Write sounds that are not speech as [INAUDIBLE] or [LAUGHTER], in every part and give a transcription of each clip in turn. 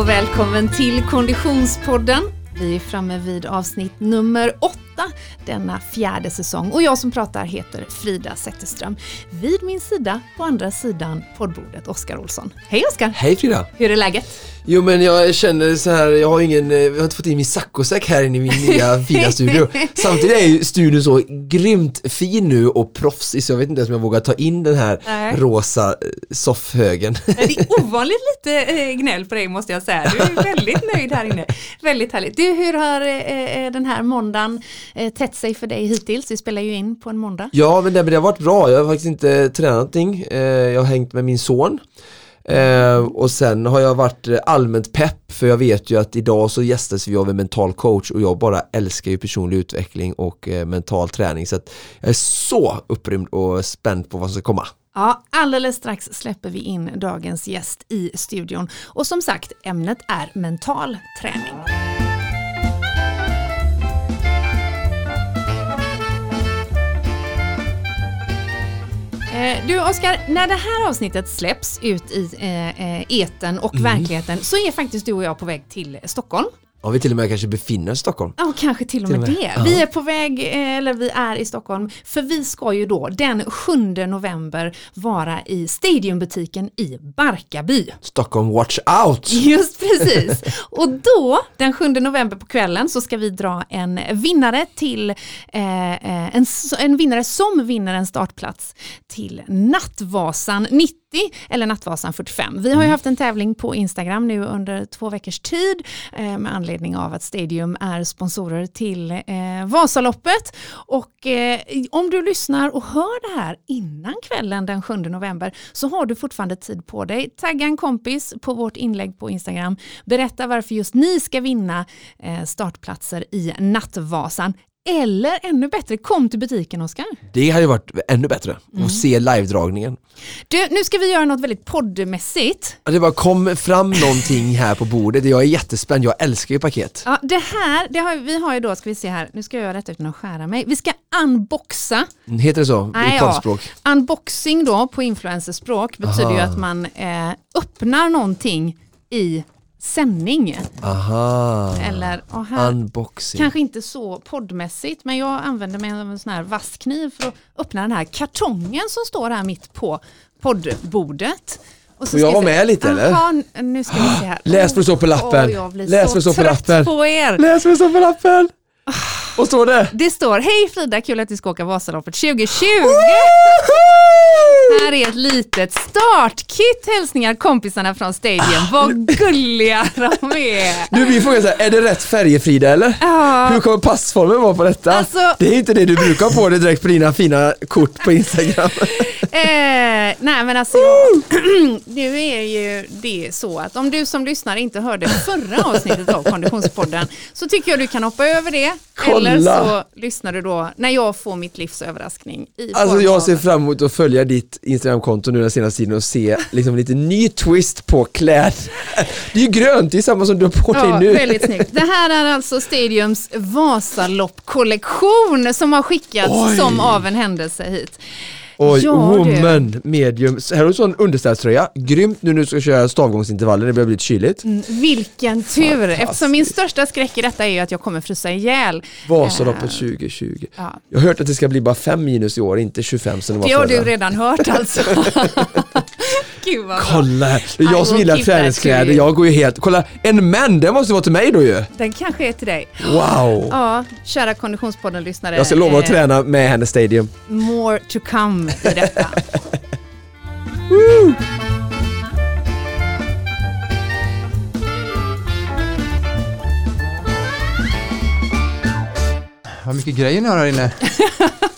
och välkommen till Konditionspodden. Vi är framme vid avsnitt nummer åtta denna fjärde säsong och jag som pratar heter Frida Zetterström. Vid min sida, på andra sidan poddbordet, Oskar Olsson. Hej Oskar! Hej Frida! Hur är läget? Jo men jag känner så här, jag har ingen, jag har inte fått in min saccosäck här inne i min nya [LAUGHS] fina studio. Samtidigt är ju studion så grymt fin nu och proffsig så jag vet inte ens om jag vågar ta in den här Nej. rosa eh, soffhögen. Det är ovanligt lite eh, gnäll på dig måste jag säga. Du är väldigt nöjd här inne. Väldigt härligt. Du, hur har eh, eh, den här måndagen eh, tätt sig för dig hittills? Vi spelar ju in på en måndag. Ja men det, men det har varit bra, jag har faktiskt inte tränat någonting. Eh, jag har hängt med min son. Eh, och sen har jag varit eh, allmänt pepp för jag vet ju att idag så gästas vi av en mental coach och jag bara älskar ju personlig utveckling och eh, mental träning så att jag är så upprymd och spänd på vad som ska komma. Ja, alldeles strax släpper vi in dagens gäst i studion. Och som sagt, ämnet är mental träning. Du Oskar, när det här avsnittet släpps ut i eh, eh, eten och verkligheten så är faktiskt du och jag på väg till Stockholm. Om vi till och med kanske befinner oss i Stockholm. Ja, kanske till och med, Till och med. det. Ja. Vi är på väg, eh, eller vi är i Stockholm, för vi ska ju då den 7 november vara i Stadiumbutiken i Barkarby. Stockholm watch out! Just precis. [LAUGHS] Och då, den 7 november på kvällen, så ska vi dra en vinnare till eh, eh, en, en vinnare som vinner en startplats till Nattvasan 90 eller Nattvasan 45. Vi har ju haft en tävling på Instagram nu under två veckors tid eh, med anledning av att Stadium är sponsorer till eh, Vasaloppet. Och eh, om du lyssnar och hör det här innan kvällen den 7 november så har du fortfarande tid på dig. Tagga en kompis på vårt inlägg på Instagram. Berätta varför just ni ska vinna eh, startplatser i Nattvasan. Eller ännu bättre, kom till butiken Oskar. Det hade ju varit ännu bättre Mm. att se live-dragningen. Du, nu ska vi göra något väldigt poddmässigt. Ja, Det bara kom fram någonting här på bordet, jag är jättespänd, jag älskar ju paket. Ja, det här, det har, vi har ju då, ska vi se här, nu ska jag göra detta utan att skära mig. Vi ska unboxa Heter det så Nej, i ja. Unboxing då på influencerspråk betyder ju Aha. att man eh, öppnar någonting i sändning. Aha, Eller, och här, unboxing. kanske inte så poddmässigt, men jag använder mig av en sån här vass kniv för att öppna den här kartongen som står här mitt på poddbordet. Och så Får jag vara med lite, eller? Jaha, n- nu ska vi se här. [GASPS] Läs vad det står på lappen. Blir Läs så vad det står på lappen. på er. Läs vad det står på lappen! Vad står det? Det står, hej Frida, kul att du ska åka Vasaloppet 2020. Här är ett litet startkit. Hälsningar kompisarna från Stadium. Vad gulliga de är. [LAUGHS] Du, vi frågar så här, är det rätt färgefrida eller? Ja. Hur kommer passformen vara på detta? Alltså- Det är inte det du brukar ha på dig direkt på dina fina kort på Instagram. [LAUGHS] Eh, nej men alltså, [CLEARS THROAT] nu är ju det så att om du som lyssnar inte hörde förra avsnittet av Konditionspodden så tycker jag du kan hoppa över det. Kolla. Eller så lyssnar du då när jag får mitt livs överraskning. I Alltså jag ser fram emot att följa ditt Instagramkonto nu den senaste tiden och se liksom lite ny twist på kläder. Det är ju grönt, det är samma som du har på dig Ja, nu. väldigt snyggt. Det här är alltså Stadiums Vasalopp-kollektion som har skickats Oj. som av en händelse hit. Oj, Ja, woman, medium. Så här har du en underställströja. Grymt nu när du ska köra stavgångsintervaller, det börjar bli lite kyligt. Mm, Vilken tur! Eftersom min största skräck i detta är ju att jag kommer frysa ihjäl. Vasaloppet Eh, 2020. Ja. Jag har hört att det ska bli bara 5 minus i år, inte 25 som det var Det har du redan hört alltså. [LAUGHS] [LAUGHS] Gud vad bra. Kolla här, det är jag som gillar träningskläder, jag går ju helt, kolla, en man, den måste vara till mig då ju. Den kanske är till dig. Wow! Ja, kära Konditionspodden-lyssnare. Jag ska lova att eh, träna med henne Stadium. More to come i detta. [LAUGHS] Vad mycket grejer ni har här inne. [LAUGHS]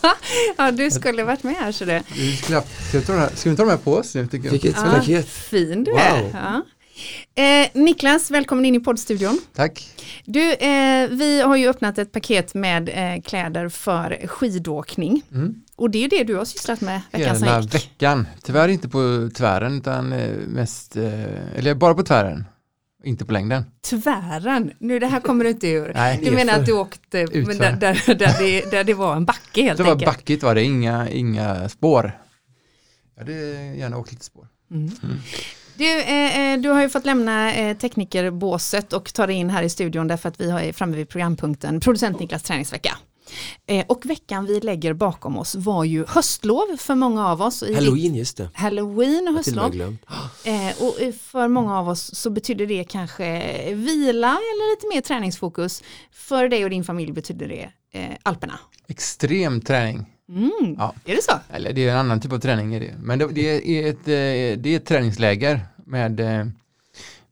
[LAUGHS] Ja, du skulle varit med här så det. Ska, vi ta de här, ska vi ta de här på oss nu tycker jag? Vilket Ja, paket. fin du Wow. är. Ja. Eh, Niklas, välkommen in i poddstudion. Tack. Du, eh, vi har ju öppnat ett paket med eh, kläder för skidåkning. Mm. Och det är ju det du har sysslat med veckan som gick. veckan. Tyvärr inte på tvären utan eh, mest, eh, eller bara på tvären. Inte på längden. Tvären, nu det här kommer du inte ur. [LAUGHS] Nej, du menar att du åkte men där, där, där, det, där det var en backe helt Det var enkelt. backigt var det, inga, inga spår. Jag hade gärna åkt lite spår. Mm. Du, eh, eh, du har ju fått lämna eh, teknikerbåset och ta dig in här i studion därför att vi har framme vid programpunkten producent Niklas träningsvecka. Eh, och veckan vi lägger bakom oss var ju höstlov för många av oss. I Halloween, just det. Halloween och höstlov. glömt. Eh, och eh, för många av oss så betyder det kanske vila eller lite mer träningsfokus. För dig och din familj betyder det eh, Alperna. Extrem träning. Mm. Ja. Är det så? Eller det är en annan typ av träning. Är det. Men det, det, är ett, det är ett träningsläger med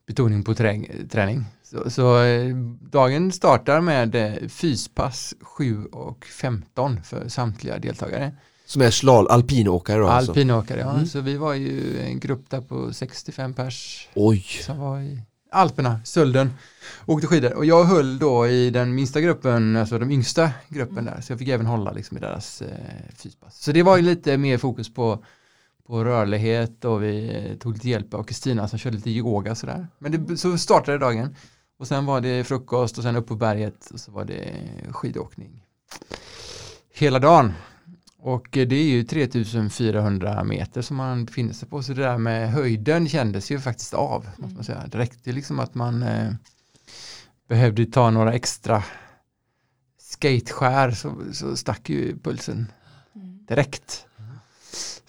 betoning på träning. Så, så eh, dagen startar med eh, fyspass 7 och 15 för samtliga deltagare. Som är slal, alpinåkare då alltså. Alpinåkare, ja. Mm. Så vi var ju en grupp där på 65 pers Oj, som var i Alperna, Sölden, åkte skidor. Och jag höll då i den minsta gruppen, alltså de yngsta gruppen där, så jag fick även hålla liksom i deras eh, fyspass. Så det var ju lite mer fokus på, på rörlighet och vi eh, tog lite hjälp av Kristina som körde lite yoga sådär. Men det, så startade dagen. Och sen var det frukost och sen upp på berget och så var det skidåkning. Hela dagen. Och det är ju 3400 meter som man befinner sig på så det där med höjden kändes ju faktiskt av. Måste man säga. Det räckte liksom att man eh, behövde ta några extra skateskär så, så stack ju pulsen direkt.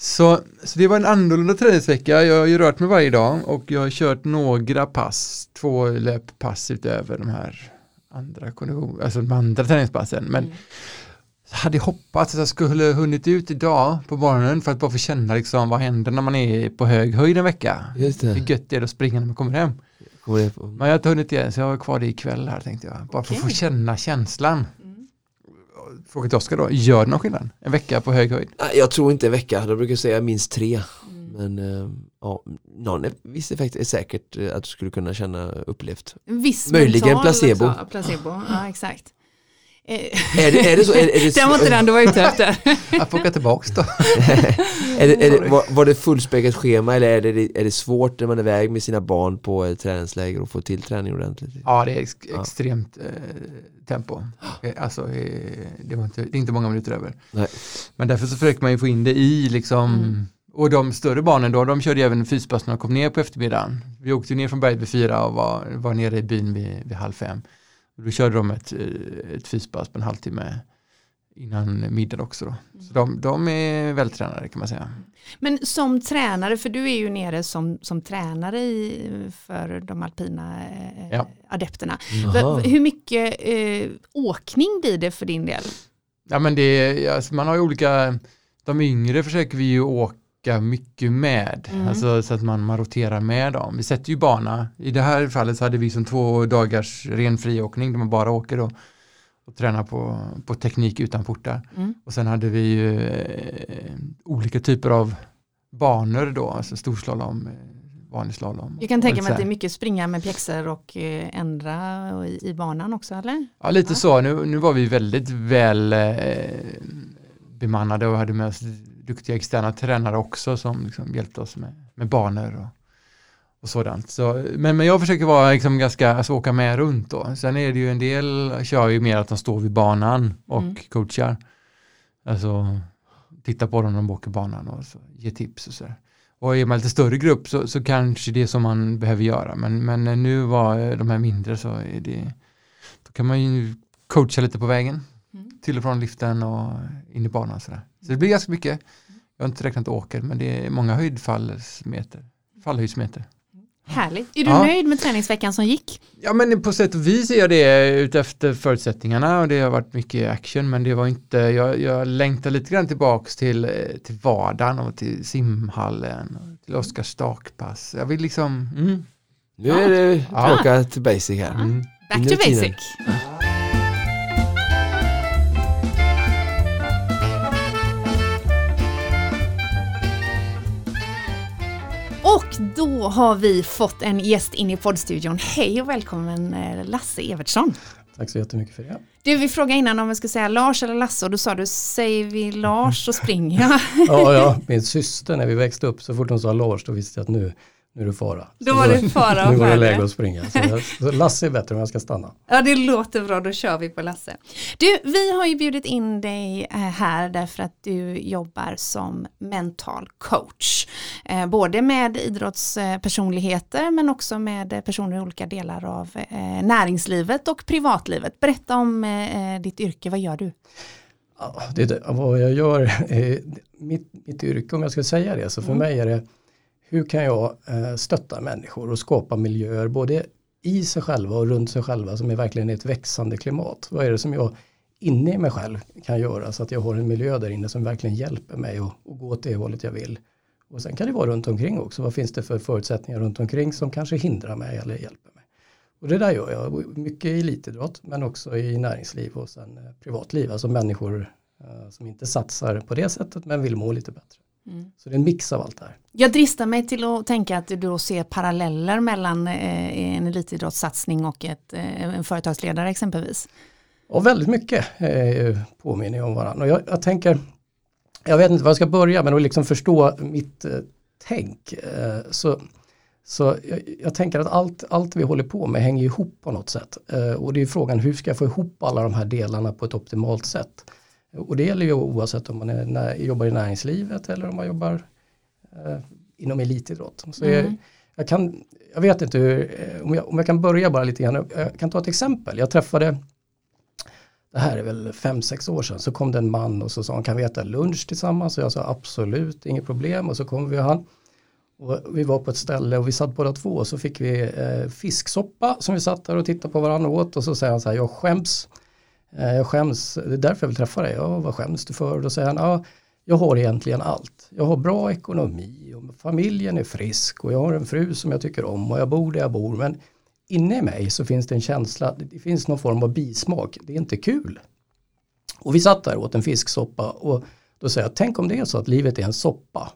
Så, så det var en annorlunda träningsvecka. Jag har ju rört mig varje dag och jag har kört några pass, två löppass utöver de här andra alltså de andra träningspassen. Men Mm. hade hoppats att jag skulle hunnit ut idag på morgonen för att bara få känna liksom vad händer när man är på hög höjd en vecka. just Hur det. gött det är att springa när man kommer hem. Kommer. Men jag har inte hunnit det, så jag har kvar det ikväll här tänkte jag. Bara för att få känna känslan. Fråga till Oskar då, gör det någon skillnad? En vecka på hög höjd? Nej, Jag tror inte en vecka, då brukar säga minst tre. Mm. Men eh, ja, någon viss effekt är säkert eh, att du skulle kunna känna upplevt. En viss Möjligen mental placebo. också. placebo. Ja, exakt. Är det, är det så? Är, är det, [LAUGHS] Den var inte den du var ute efter. Jag får åka tillbaks då. [LAUGHS] är det, är det, var, var det fullspäckat schema eller är det, är det svårt när man är iväg med sina barn på ett träningsläger och få till träning ordentligt? Ja, det är ex Ja. extremt eh, tempo. [GASPS] Eh, Alltså, eh, det, var inte, det är inte många minuter över. Nej. Men därför så försöker man ju få in det i liksom Mm. Och de större barnen då, de körde även fyspass när de kom ner på eftermiddagen. Vi åkte ner från berget vid fyra och var, var nere i byn vid, vid halv fem. Och då körde de ett, eh, ett fyspass på en halvtimme innan middag också då. Så de, de är vältränade kan man säga. Men som tränare, för du är ju nere som, som tränare i, för de alpina eh, Ja. adepterna. Jaha. Hur mycket eh, åkning blir det för din del? Ja men det alltså, man har ju olika, de yngre försöker vi ju åka mycket med, Mm. alltså så att man, man roterar med dem. Vi sätter ju bana, i det här fallet så hade vi som två dagars ren friåkning där man bara åker och, och tränar på, på teknik utan portar. Mm. Och sen hade vi ju eh, olika typer av banor då, alltså storslalom, eh, vanlig slalom. Jag kan tänka mig att det är mycket springa med pjäxor och eh, ändra och i, i banan också, eller? Ja, lite Ja. så. Nu, nu var vi väldigt väl eh, bemannade och hade med oss duktiga externa tränare också som liksom hjälpte oss med, med banor och, och sådant. Så, men, men jag försöker vara liksom ganska, alltså åka med runt då. Sen är det ju en del, kör ju mer att de står vid banan och Mm. coachar. Alltså titta på dem när de åker banan och så, ge tips och sådär. Och är man lite större grupp så, så kanske det är som man behöver göra. Men, men nu var de här mindre så är det, då kan man ju coacha lite på vägen Mm. till och från liften och in i banan. och Sådär. Så det blir ganska mycket. Jag har inte räknat åker men det är många höjdfallsmeter. Fallhöjdsmeter. Härligt. Är du Ja. nöjd med träningsveckan som gick? Ja men på sätt och vis är jag det utefter förutsättningarna och det har varit mycket action men det var inte, jag, jag längtar lite grann tillbaks till, eh, till vardagen och till simhallen och till Oskars stakpass. Jag vill liksom, mm, Nu är det Ja. tillbaka till basic här. mm. Back to basic. Då har vi fått en gäst in i poddstudion. Hej och välkommen eh, Lasse Evertsson. Tack så jättemycket för det. Du, vi frågade innan om vi ska säga Lars eller Lasse och då sa du säger vi Lars så springer jag. [LAUGHS] Ja, ja, min syster när vi växte upp, så fort hon sa Lars då visste jag att nu, nu är det fara. Då var det fara Nu var det läge att springa. Så, jag, så Lasse är bättre om jag ska stanna. Ja, det låter bra, då kör vi på Lasse. Du, vi har ju bjudit in dig eh, här därför att du jobbar som mental coach. Eh, Både med idrottspersonligheter men också med personer i olika delar av eh, näringslivet och privatlivet. Berätta om ditt yrke, vad gör du? Det, vad jag gör, mitt, mitt yrke om jag ska säga det, så för Mm. mig är det hur kan jag eh, stötta människor och skapa miljöer både i sig själva och runt sig själva som är verkligen ett växande klimat. Vad är det som jag inne i mig själv kan göra så att jag har en miljö där inne som verkligen hjälper mig att, att gå åt det hållet jag vill. Och sen kan det vara runt omkring också. Vad finns det för förutsättningar runt omkring som kanske hindrar mig eller hjälper mig? Och det där gör jag, mycket i elitidrott men också i näringsliv och sen eh, privatliv, alltså människor eh, som inte satsar på det sättet men vill må lite bättre. Så det är en mix av allt det här. Jag dristar mig till att tänka att du då ser paralleller mellan eh, en elitidrottssatsning och ett, eh, en företagsledare exempelvis. Och väldigt mycket eh, påminner om varandra. Och jag, jag tänker, jag vet inte var jag ska börja men att liksom förstå mitt eh, tänk. Eh, så så jag, jag tänker att allt, allt vi håller på med hänger ihop på något sätt. Eh, och det är frågan hur ska jag få ihop alla de här delarna på ett optimalt sätt. Och det gäller ju oavsett om man är, jobbar i näringslivet eller om man jobbar eh, inom elitidrott. Så Mm. jag, jag, kan, jag vet inte hur, eh, om jag, om jag kan börja bara lite grann. Jag kan ta ett exempel. Jag träffade det här är väl fem sex år sedan, så kom det en man och så sa han kan vi äta lunch tillsammans? Och jag sa absolut, inget problem. Och så kom vi och han. Och vi var på ett ställe och vi satt båda två och så fick vi eh, fisksoppa som vi satt där och tittade på varandra och åt och så säger han så här, jag skäms. Eh, jag skäms, det är därför jag vill träffa dig. Ja, vad skäms du för? Då säger han, ja, jag har egentligen allt. Jag har bra ekonomi och familjen är frisk och jag har en fru som jag tycker om och jag bor där jag bor. Men inne i mig så finns det en känsla, det finns någon form av bismak, det är inte kul. Och vi satt där och åt en fisksoppa och då säger jag, tänk om det är så att livet är en soppa.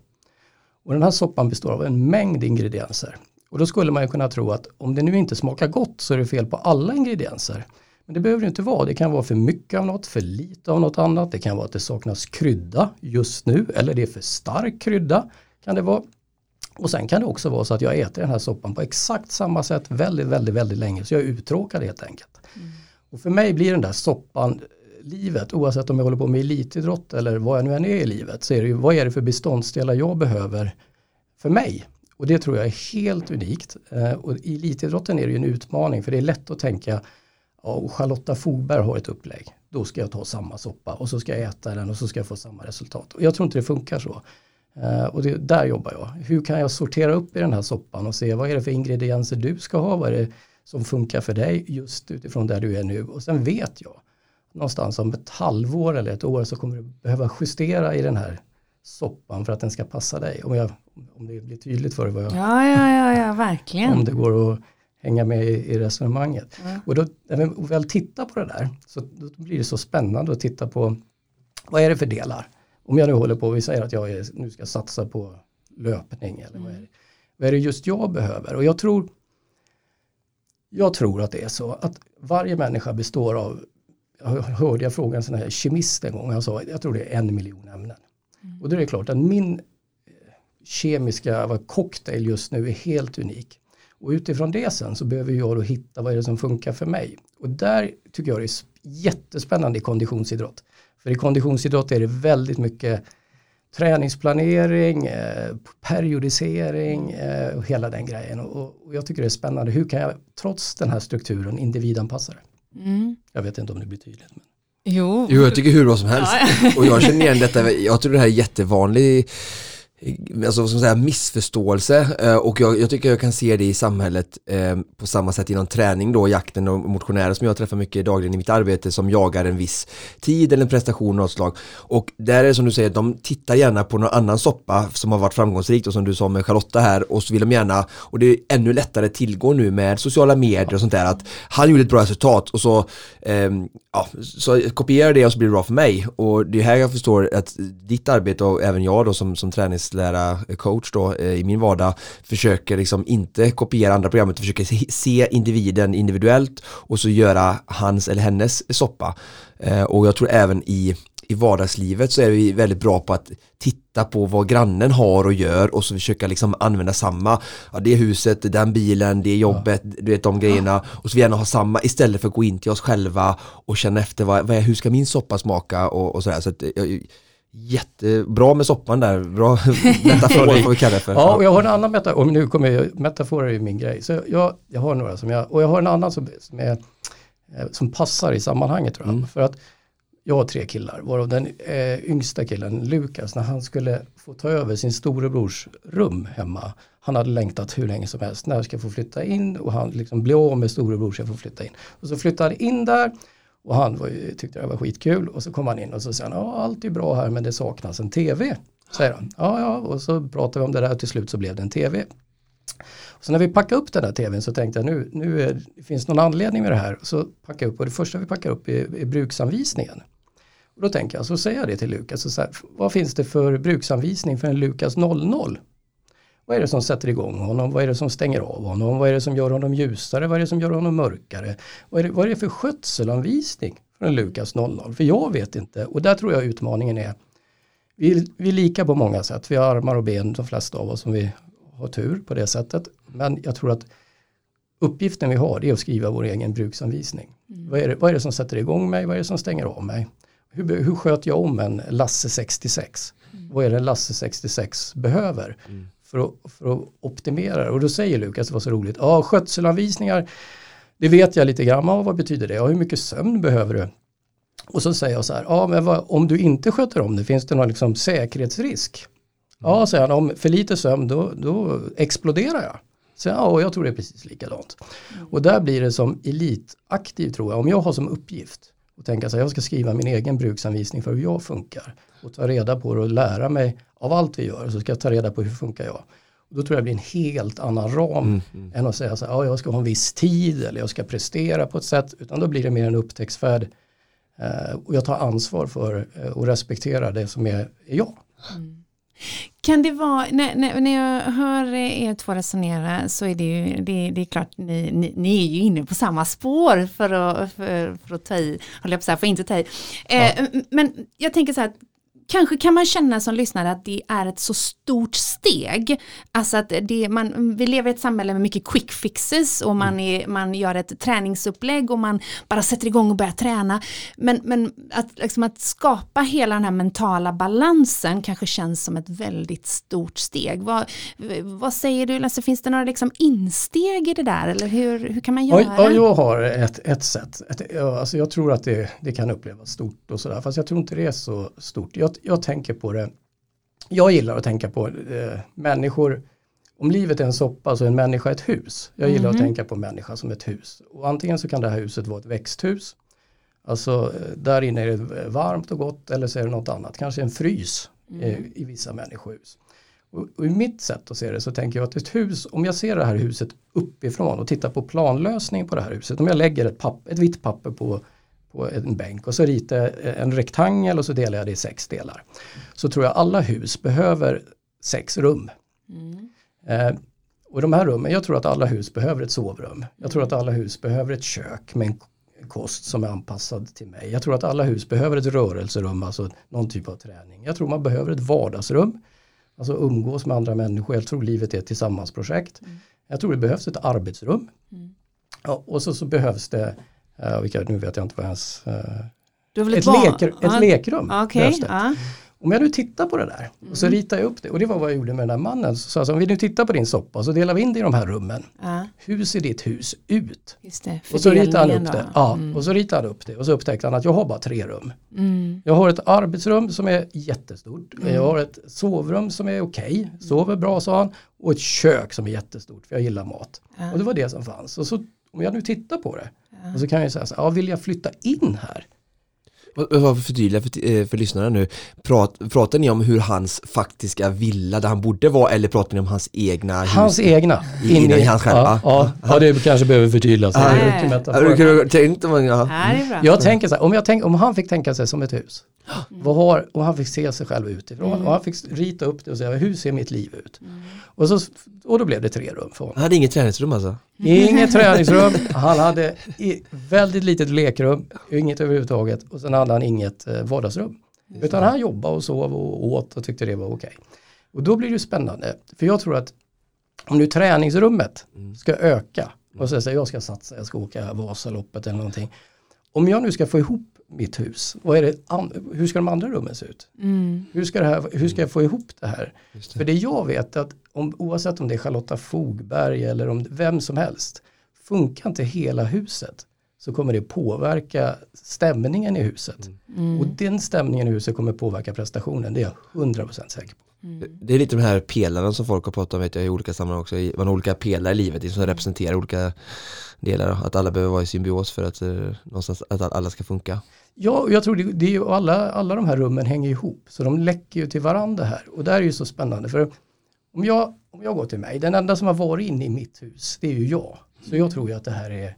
Och den här soppan består av en mängd ingredienser. Och då skulle man ju kunna tro att om det nu inte smakar gott så är det fel på alla ingredienser. Men det behöver det inte vara. Det kan vara för mycket av något, för lite av något annat. Det kan vara att det saknas krydda just nu eller det är för stark krydda. Kan det vara. Och sen kan det också vara så att jag äter den här soppan på exakt samma sätt väldigt, väldigt, väldigt länge. Så jag är uttråkad helt enkelt. Och för mig blir den där soppan livet, oavsett om jag håller på med elitidrott eller vad jag nu än är i livet, så är det ju vad är det för beståndsdelar jag behöver för mig? Och det tror jag är helt unikt. Eh, och i elitidrotten är det ju en utmaning för det är lätt att tänka, ja, och Charlotta Fogberg har ett upplägg, då ska jag ta samma soppa och så ska jag äta den och så ska jag få samma resultat. Och jag tror inte det funkar så. Eh, och det, där jobbar jag. Hur kan jag sortera upp i den här soppan och se vad är det för ingredienser du ska ha, vad är det som funkar för dig just utifrån där du är nu. Och sen vet jag någonstans om ett halvår eller ett år så kommer du behöva justera i den här soppan för att den ska passa dig. Om, jag, om det blir tydligt för dig vad jag, Ja, ja, ja, ja verkligen. om det går att hänga med i, i resonemanget. Ja. Och då, när vi väl tittar på det där så då blir det så spännande att titta på vad är det för delar? Om jag nu håller på, vi säger att jag är, nu ska satsa på löpning eller vad, är det, vad är det just jag behöver? Och jag tror jag tror att det är så att varje människa består av, jag hörde jag fråga en sån här kemist en gång, han sa jag tror det är en miljon ämnen. Och då är det klart att min eh, kemiska cocktail just nu är helt unik. Och utifrån det sen så behöver jag då hitta vad är det som funkar för mig. Och där tycker jag det är jättespännande i konditionsidrott. För i konditionsidrott är det väldigt mycket träningsplanering, eh, periodisering eh, och hela den grejen. Och, och jag tycker det är spännande. Hur kan jag trots den här strukturen individanpassa det? Mm. Jag vet inte om det blir tydligt. Men... Jo. Jo, jag tycker hur bra som helst. Och jag känner igen detta, jag tror det här är jättevanlig Eh, alltså, vad ska man säga, missförståelse eh, och jag, jag tycker jag kan se det i samhället eh, på samma sätt inom träning då, jakten och motionärer som jag träffar mycket dagligen i mitt arbete som jagar en viss tid eller en prestation av något slag. Och där är det som du säger, de tittar gärna på någon annan soppa som har varit framgångsrikt och som du sa med Charlotta här och så vill de gärna, och det är ännu lättare tillgå nu med sociala medier och sånt där att han gjorde ett bra resultat och så, eh, ja, så kopierar det och så blir det bra för mig och det är här jag förstår att ditt arbete och även jag då som, som tränings coach då eh, i min vardag försöker liksom inte kopiera andra programmet, försöker se- individen individuellt och så göra hans eller hennes soppa. Eh, och jag tror även i i vardagslivet så är vi väldigt bra på att titta på vad grannen har och gör och så försöka liksom använda samma, ja det huset, den bilen, det jobbet, du vet de grejerna och så vi gärna ha samma istället för att gå in till oss själva och känna efter vad, vad är, hur ska min soppa smaka och, och sådär. Så att, eh, jag, jättebra med soppan där, bra [LAUGHS] metafor får vi kalla det för. Ja, och jag har en annan metafor, och nu kommer jag, metaforer är min grej. Så jag, jag har några som jag, och jag har en annan som, som, är, eh, som passar i sammanhanget tror jag. Mm. För att jag har tre killar, varav den eh, yngsta killen, Lukas, när han skulle få ta över sin storebrors rum hemma, han hade längtat hur länge som helst, när ska jag få flytta in? Och han liksom blev av med storebror så jag får flytta in. Och så flyttade han in där och han var tyckte det var skitkul och så kom han in och så sa han, ja allt är bra här men det saknas en tv. Säger han, ja ja och så pratade vi om det där och till slut så blev det en tv. Så när vi packade upp den där tvn så tänkte jag nu, nu är, det finns någon anledning med det här. Så packade jag upp och det första vi packar upp är, är bruksanvisningen. Och då tänker jag, så säger jag det till Lukas, och så här, vad finns det för bruksanvisning för en Lukas 00? Vad är det som sätter igång honom? Vad är det som stänger av honom? Vad är det som gör honom ljusare? Vad är det som gör honom mörkare? Vad är det, vad är det för skötselanvisning för en Lukas 00? För jag vet inte och där tror jag utmaningen är vi, vi är lika på många sätt. Vi har armar och ben, de flesta av oss, om vi har tur på det sättet. Men jag tror att uppgiften vi har är att skriva vår egen bruksanvisning. Vad, är det, vad är det som sätter igång mig? Vad är det som stänger av mig? Hur, hur sköter jag om en Lasse 66? Vad är det Lasse 66 behöver för, att, för att optimera det? Och då säger Lukas, det var så roligt, ja skötselanvisningar, det vet jag lite grann, ja, vad betyder det? Ja, hur mycket sömn behöver du? Och så säger jag så här, ja men vad, om du inte sköter om det, finns det någon liksom säkerhetsrisk? Ja, säger han, om för lite sömn då, då exploderar jag. Så ja, och jag tror det är precis likadant. Och där blir det som elitaktiv tror jag, om jag har som uppgift och tänka så här, jag ska skriva min egen bruksanvisning för hur jag funkar och ta reda på det och lära mig av allt vi gör så ska jag ta reda på hur funkar jag. Och då tror jag det blir en helt annan ram än att säga så här, ja, jag ska ha en viss tid eller jag ska prestera på ett sätt, utan då blir det mer en upptäcktsfärd eh, och jag tar ansvar för eh, och respekterar det som är, är jag. Kan det vara, när, när, när jag hör er två resonera så är det ju, det, det är klart, ni, ni, ni är ju inne på samma spår för att, för, för att ta i, håller jag på att säga, för att inte ta i. Eh, Men jag tänker så här, kanske kan man känna som lyssnare att det är ett så stort steg. Alltså att det, man, vi lever i ett samhälle med mycket quick fixes och man, är, man gör ett träningsupplägg och man bara sätter igång och börjar träna. Men, men att, liksom att skapa hela den här mentala balansen kanske känns som ett väldigt stort steg. Vad, vad säger du Lasse, finns det några liksom insteg i det där eller hur, hur kan man göra? Ja, ja, jag har ett, ett sätt. Ett, alltså jag tror att det, det kan upplevas stort och sådär. Fast jag tror inte det är så stort. Jag, jag tänker på det. Jag gillar att tänka på eh, människor. Om livet är en soppa så är en människa ett hus. Jag gillar att tänka på människa som ett hus. Och antingen så kan det här huset vara ett växthus. Alltså eh, där inne är det varmt och gott eller så är det något annat. Kanske en frys eh, i vissa människohus. Och, och i mitt sätt att se det så tänker jag att ett hus, om jag ser det här huset uppifrån och tittar på planlösningen på det här huset. Om jag lägger ett, papp, ett vitt papper på, på en bänk och så ritar jag en rektangel och så delar jag det i sex delar. Så tror jag alla hus behöver sex rum. Eh, och de här rummen, jag tror att alla hus behöver ett sovrum. Jag tror att alla hus behöver ett kök med en kost som är anpassad till mig. Jag tror att alla hus behöver ett rörelserum, alltså någon typ av träning. Jag tror man behöver ett vardagsrum, alltså umgås med andra människor. Jag tror livet är ett tillsammansprojekt. Jag tror det behövs ett arbetsrum. Ja, och så, så behövs det, uh, vilka, nu vet jag inte vad ens, väl ett, leker, ett Ja, lekrum. Behövs det. ja. Om jag nu tittar på det där och så ritar jag upp det och det var vad jag gjorde med den där mannen. Så sa jag så, om vi nu tittar på din soppa så delar vi in det i de här rummen. ja, Hur ser ditt hus ut? det. Och så ritade han upp då. det. Ja, och så ritade han upp det och så upptäckte han att jag har bara tre rum. Mm. Jag har ett arbetsrum som är jättestort. Jag har ett sovrum som är okej, sover bra sa han. Och ett kök som är jättestort för jag gillar mat. Ja. Och det var det som fanns. Och så om jag nu tittar på det och så kan jag säga så här, ja, vill jag flytta in här? Vad- vad Förtydliga för, eh, för lyssnarna nu. Prat, pratar ni om hur hans faktiska villa där han borde vara eller pratar ni om hans egna hus? Hans egna. I- innan i hans själva. Ja, ja, ja, det kanske behöver förtydligas. Ja, ja. Ja, ja. Ja. Jag tänker så här, om, jag tänk, om han fick tänka sig som ett hus. Vad har, och han fick se sig själv utifrån och han fick rita upp det och säga hur ser mitt liv ut? Och, så, och då blev det tre rum för honom. Han hade inget träningsrum alltså? Inget träningsrum, han hade i, väldigt litet lekrum, inget överhuvudtaget och sen hade han inget eh, vardagsrum. Utan han jobbade och sov och åt och tyckte det var okej. Och då blir det spännande. För jag tror att om nu träningsrummet ska öka och så här, jag ska satsa, jag ska åka Vasaloppet eller någonting. Om jag nu ska få ihop mitt hus, vad är det, hur ska de andra rummen se ut? Mm. Hur ska, här, hur ska jag få ihop det här? Just det. För det jag vet att om, oavsett om det är Charlotta Fogberg eller om vem som helst, funkar inte hela huset så kommer det påverka stämningen i huset. Mm. Och den stämningen i huset kommer påverka prestationen, det är jag 100% säker på. Det är lite de här pelarna som folk har pratat om vet jag, i olika sammanhang också. Man har olika pelare i livet som representerar olika delar. Att alla behöver vara i symbios för att, eh, någonstans, att alla ska funka. Ja, och jag tror det, det är ju alla, alla de här rummen hänger ihop, så de läcker ju till varandra här. Och det här är ju så spännande, för om jag, om jag går till mig, den enda som har varit inne i mitt hus, det är ju jag. Så jag tror ju att det här är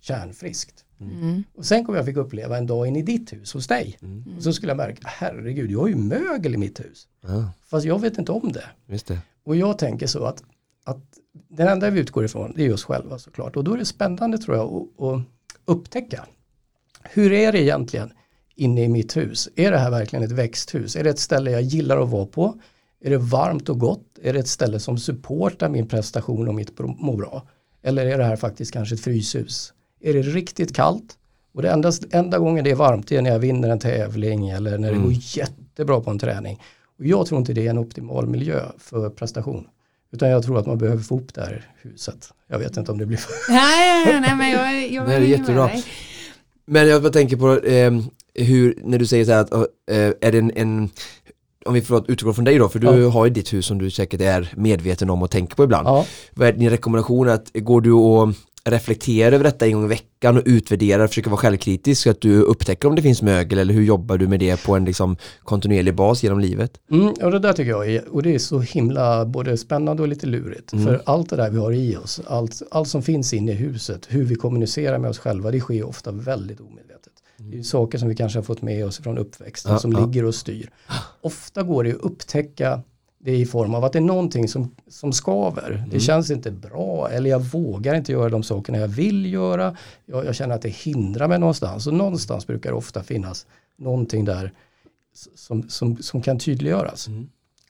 kärnfriskt. Mm. Och sen kommer jag fick uppleva en dag in i ditt hus hos dig. Mm. Och så skulle jag märka, herregud, jag har ju mögel i mitt hus. Ja, Fast jag vet inte om det. just det. Och jag tänker så att, att den enda vi utgår ifrån, det är oss själva såklart. Och då är det spännande tror jag att, att upptäcka. Hur är det egentligen inne i mitt hus? Är det här verkligen ett växthus? Är det ett ställe jag gillar att vara på? Är det varmt och gott? Är det ett ställe som supportar min prestation och mitt må bra? Eller är det här faktiskt kanske ett fryshus? Är det riktigt kallt? Och det enda, enda gången det är varmt är när jag vinner en tävling eller när det går jättebra på en träning. Och jag tror inte det är en optimal miljö för prestation. Utan jag tror att man behöver få upp det här huset. Jag vet inte om det blir för... [LAUGHS] Nej, nej, nej, men jag, jag Nej, det är med jättebra. dig. Men jag bara tänker på eh, hur, när du säger så här att, eh, är det en, en om vi får utgå från dig då, för du Ja. har ju ditt hus som du säkert är medveten om och tänker på ibland. Ja. Vad är din rekommendation? Att, går du och reflekterar över detta en gång i veckan och utvärderar, försöker vara självkritisk så att du upptäcker om det finns mögel eller hur jobbar du med det på en liksom kontinuerlig bas genom livet? Mm, och det där tycker jag är, och det är så himla både spännande och lite lurigt. För allt det där vi har i oss, allt, allt som finns inne i huset, hur vi kommunicerar med oss själva, det sker ofta väldigt omedvetet. Det är ju saker som vi kanske har fått med oss från uppväxten Ja, som ja. ligger och styr. Ofta går det att upptäcka det i form av att det är någonting som, som skaver. Det känns inte bra eller jag vågar inte göra de sakerna jag vill göra. Jag, jag känner att det hindrar mig någonstans och någonstans brukar det ofta finnas någonting där som, som, som kan tydliggöras.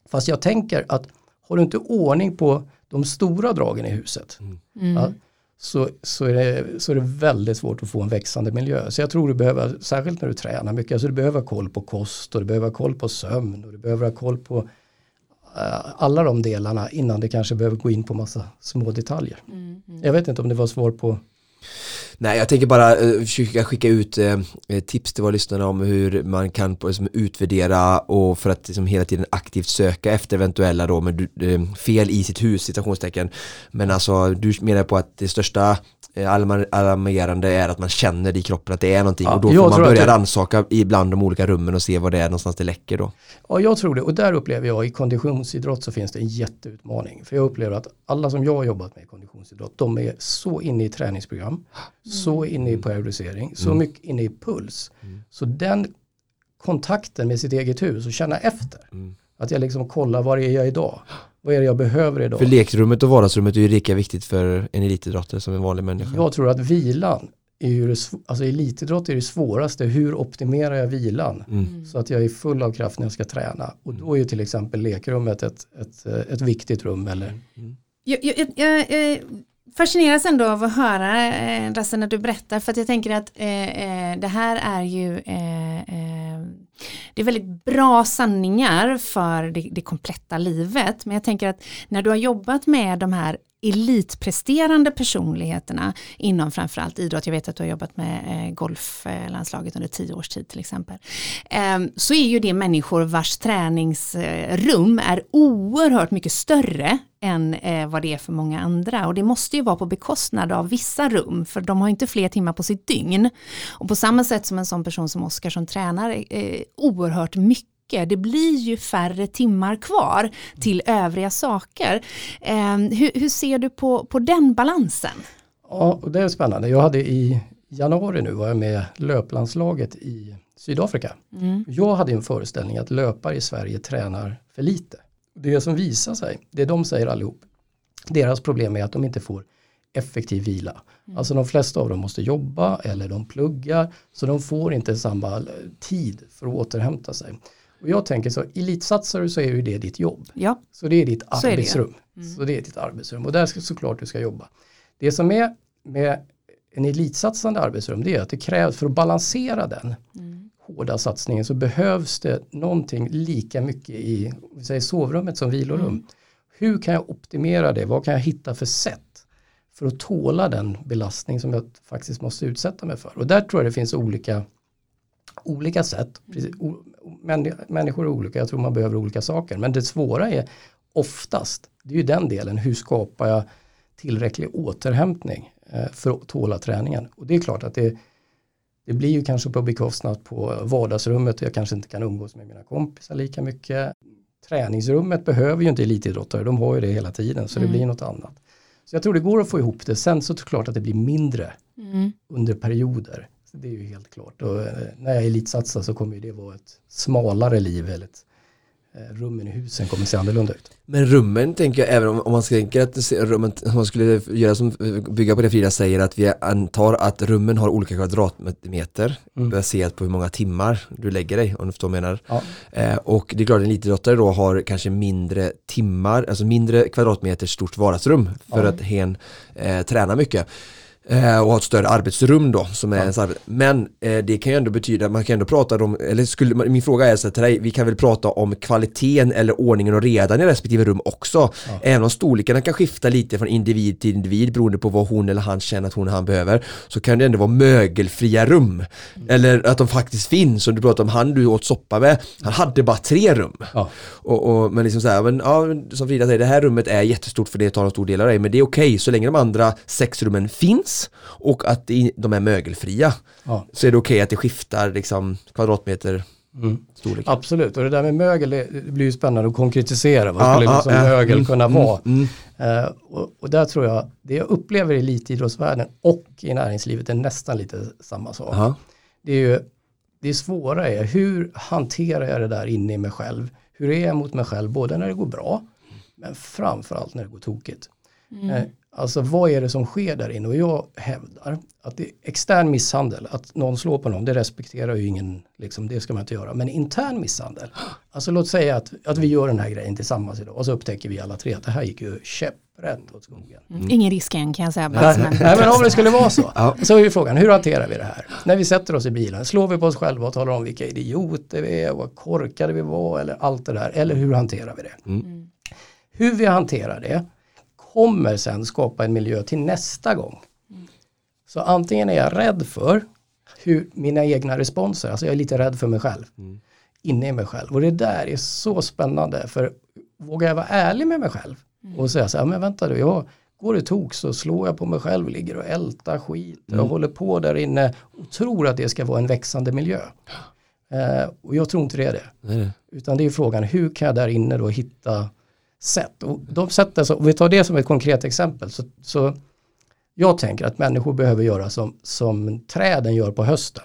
Fast jag tänker att har du inte ordning på de stora dragen i huset ja, så, så, är det, så är det väldigt svårt att få en växande miljö. Så jag tror du behöver, särskilt när du tränar mycket, alltså du behöver ha koll på kost och du behöver ha koll på sömn och du behöver ha koll på alla de delarna innan det kanske behöver gå in på massa små detaljer. Jag vet inte om det var svar på Nej, jag tänker bara eh, försöka skicka ut eh, eh, tips till våra lyssnare om hur man kan på, liksom, utvärdera och för att liksom, hela tiden aktivt söka efter eventuella då, eh, fel i sitt hus, citationstecken. Men alltså, du menar på att det största eh, alarmerande är att man känner i kroppen att det är någonting Ja, och då får man börja det- rannsaka ibland de olika rummen och se vad det är någonstans det läcker då. Ja, jag tror det. Och där upplever jag i konditionsidrott så finns det en jätteutmaning. För jag upplever att alla som jag har jobbat med i konditionsidrott, de är så inne i träningsprogram, så inne i periodisering, så mycket inne i puls. Så den kontakten med sitt eget hus och känna efter. Att jag liksom kollar, var är jag idag? Vad är det jag behöver idag? För lekrummet och vardagsrummet är ju lika viktigt för en elitidrottare som en vanlig människa. Jag tror att vilan, är ju det, alltså elitidrott är det svåraste. Hur optimerar jag vilan? Mm. Så att jag är full av kraft när jag ska träna. Och då är ju till exempel lekrummet ett, ett, ett viktigt rum. Eller, Jag, jag, jag, jag eh, fascineras ändå av att höra eh, Rasse när du berättar för att jag tänker att eh, eh, det här är ju eh, eh, det är väldigt bra sanningar för det, det kompletta livet men jag tänker att när du har jobbat med de här elitpresterande personligheterna inom framförallt idrott, jag vet att du har jobbat med eh, golflandslaget under tio års tid till exempel, ehm, så är ju det människor vars träningsrum är oerhört mycket större än eh, vad det är för många andra och det måste ju vara på bekostnad av vissa rum för de har inte fler timmar på sitt dygn. Och på samma sätt som en sån person som Oskar som tränar eh, oerhört mycket det blir ju färre timmar kvar till övriga saker. Eh, hur, hur ser du på, på den balansen? ja, det är spännande. Jag hade i januari nu var jag med löplandslaget i Sydafrika. Jag hade en föreställning att löpare i Sverige tränar för lite. Det som visar sig, det de säger allihop, deras problem är att de inte får effektiv vila. Alltså de flesta av dem måste jobba eller de pluggar så de får inte samma eh, tid för att återhämta sig. Och jag tänker så, elitsatsare så är ju det ditt jobb. Ja, Så det är ditt Så är det arbetsrum. Så det är ditt arbetsrum och där ska såklart du ska jobba. Det som är med en elitsatsande arbetsrum det är att det krävs för att balansera den hårda satsningen så behövs det någonting lika mycket i vi säger sovrummet som vilorum. Hur kan jag optimera det? Vad kan jag hitta för sätt för att tåla den belastning som jag faktiskt måste utsätta mig för? Och där tror jag det finns olika olika sätt. Precis, o, män, människor är olika, jag tror man behöver olika saker. Men det svåra är oftast, det är ju den delen, hur skapar jag tillräcklig återhämtning eh, för att tåla träningen. Och det är klart att det, det blir ju kanske på bekostnad på vardagsrummet, jag kanske inte kan umgås med mina kompisar lika mycket. Träningsrummet behöver ju inte elitidrottare, de har ju det hela tiden så det blir något annat. Så jag tror det går att få ihop det, sen så är det klart att det blir mindre under perioder. Så det är ju helt klart. Och eh, när jag elitsatsar så kommer det vara ett smalare liv. Eller ett, rummen i husen kommer se annorlunda ut. Men rummen tänker jag, även om, om man tänker att rummen, om man skulle göra som, bygga på det Frida säger, att vi antar att rummen har olika kvadratmeter Mm. baserat på hur många timmar du lägger dig, om du förstår vad jag menar. Ja. Eh, och det är klart en elitidrottare då har kanske mindre timmar, alltså mindre kvadratmeter stort vardagsrum för Ja. att hen eh, tränar mycket. Eh, och ha ett större arbetsrum då som är Ja. ens arbete. Men eh, det kan ju ändå betyda, man kan ändå prata om, eller skulle, min fråga är så till dig, vi kan väl prata om kvaliteten eller ordningen och redan i respektive rum också. Ja. Även om storlekarna kan skifta lite från individ till individ beroende på vad hon eller han känner att hon eller han behöver så kan det ändå vara mögelfria rum. Eller att de faktiskt finns, som du pratade om han du åt soppa med, han hade bara tre rum. Ja. Och, och, men liksom så här, men, ja, som Frida säger, det här rummet är jättestort för det tar en stor del av dig, men det är okej så länge de andra sex rummen finns och att de är mögelfria Ja. så är det okej att det skiftar liksom kvadratmeter Mm. storlek. Absolut, och det där med mögel det, det blir ju spännande att konkretisera. Vad Ja, skulle liksom ja. mögel Mm, kunna mm, vara? mm. Eh, och, och där tror jag, det jag upplever i elitidrottsvärlden och i näringslivet är nästan lite samma sak. Ja. Det är ju, det svåra är hur hanterar jag det där inne i mig själv? Hur är jag mot mig själv, både när det går bra, men framförallt när det går tokigt. Eh, Alltså vad är det som sker där inne? Och jag hävdar att det är extern misshandel, att någon slår på någon, det respekterar ju ingen, liksom, det ska man inte göra. Men intern misshandel, alltså låt säga att, att vi gör den här grejen tillsammans idag och så upptäcker vi alla tre att det här gick ju käpprätt åt skogen. Mm. Ingen risk än kan jag säga. Nej, nej men om det skulle vara så. Så är ju frågan, hur hanterar vi det här? När vi sätter oss i bilen, slår vi på oss själva och talar om vilka idioter vi är, vad korkade vi var eller allt det där. Eller hur hanterar vi det? Mm. Hur vi hanterar det kommer sen skapa en miljö till nästa gång. Så antingen är jag rädd för hur mina egna responser, alltså jag är lite rädd för mig själv. Inne i mig själv. Och det där är så spännande för vågar jag vara ärlig med mig själv och säga så här, men vänta du, jag går det tok så slår jag på mig själv, ligger och ältar skit och håller på där inne och tror att det ska vara en växande miljö. Eh, och jag tror inte det är det. Det. Utan det är frågan, hur kan jag där inne då hitta sätt? Och de sätten, så, om vi tar det som ett konkret exempel, så, så jag tänker att människor behöver göra som, som träden gör på hösten.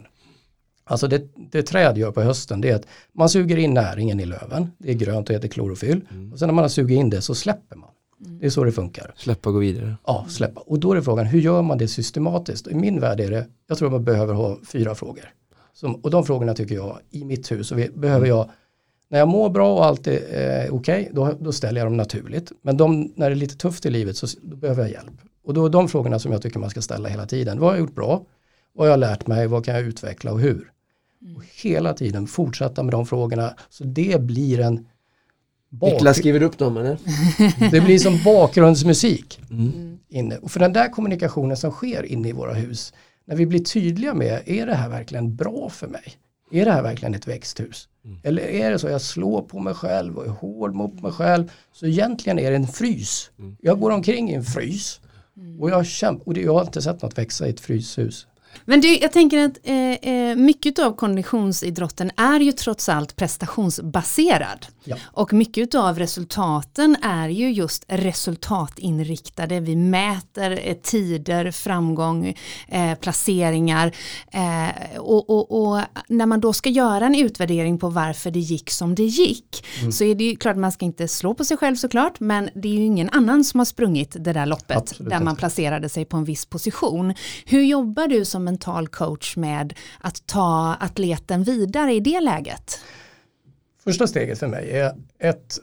Alltså det, det träd gör på hösten det är att man suger in näringen i löven, det är grönt och heter klorofyll. Och sen när man har sugit in det så släpper man. Det är så det funkar. Släppa och gå vidare. Ja, släppa. Och då är det frågan, hur gör man det systematiskt? I min värld är det, jag tror man behöver ha fyra frågor. Som, och de frågorna tycker jag, i mitt hus, så vi, behöver jag, när jag mår bra och allt är eh, okej, då, då ställer jag dem naturligt. Men de, när det är lite tufft i livet så behöver jag hjälp. Och då är de frågorna som jag tycker man ska ställa hela tiden. Vad har jag gjort bra? Vad har jag lärt mig? Vad kan jag utveckla och hur? Och hela tiden fortsätta med de frågorna. Så det blir en bak- Niklas skriver upp dem eller? [LAUGHS] det blir som bakgrundsmusik [LAUGHS] Mm. inne. Och för den där kommunikationen som sker inne i våra hus, när vi blir tydliga med, är det här verkligen bra för mig? Är det här verkligen ett växthus? Eller är det så jag slår på mig själv och är hård mot mig själv? Så egentligen är det en frys. Jag går omkring i en frys och jag och det, jag har inte sett något växa i ett fryshus. Men du, jag tänker att eh, eh, mycket av konditionsidrotten är ju trots allt prestationsbaserad. Ja. Och mycket av resultaten är ju just resultatinriktade. Vi mäter eh, tider, framgång, eh, placeringar. Eh, och, och, och, när man då ska göra en utvärdering på varför det gick som det gick Mm. så är det ju klart man ska inte slå på sig själv såklart men det är ju ingen annan som har sprungit det där loppet Absolut där man placerade sig på en viss position. Hur jobbar du som mental coach med att ta atleten vidare i det läget? Första steget för mig är ett,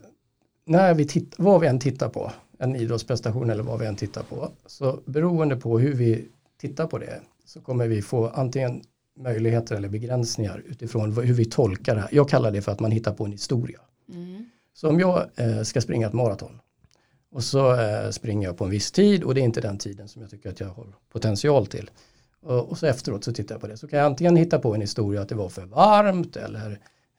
när vi titt, vad vi än tittar på, en idrottsprestation eller vad vi än tittar på, så beroende på hur vi tittar på det så kommer vi få antingen möjligheter eller begränsningar utifrån hur vi tolkar det här. Jag kallar det för att man hittar på en historia. Så om jag eh, ska springa ett maraton och så eh, springer jag på en viss tid och det är inte den tiden som jag tycker att jag har potential till. Och, så efteråt så tittar jag på det. Så kan jag antingen hitta på en historia att det var för varmt eller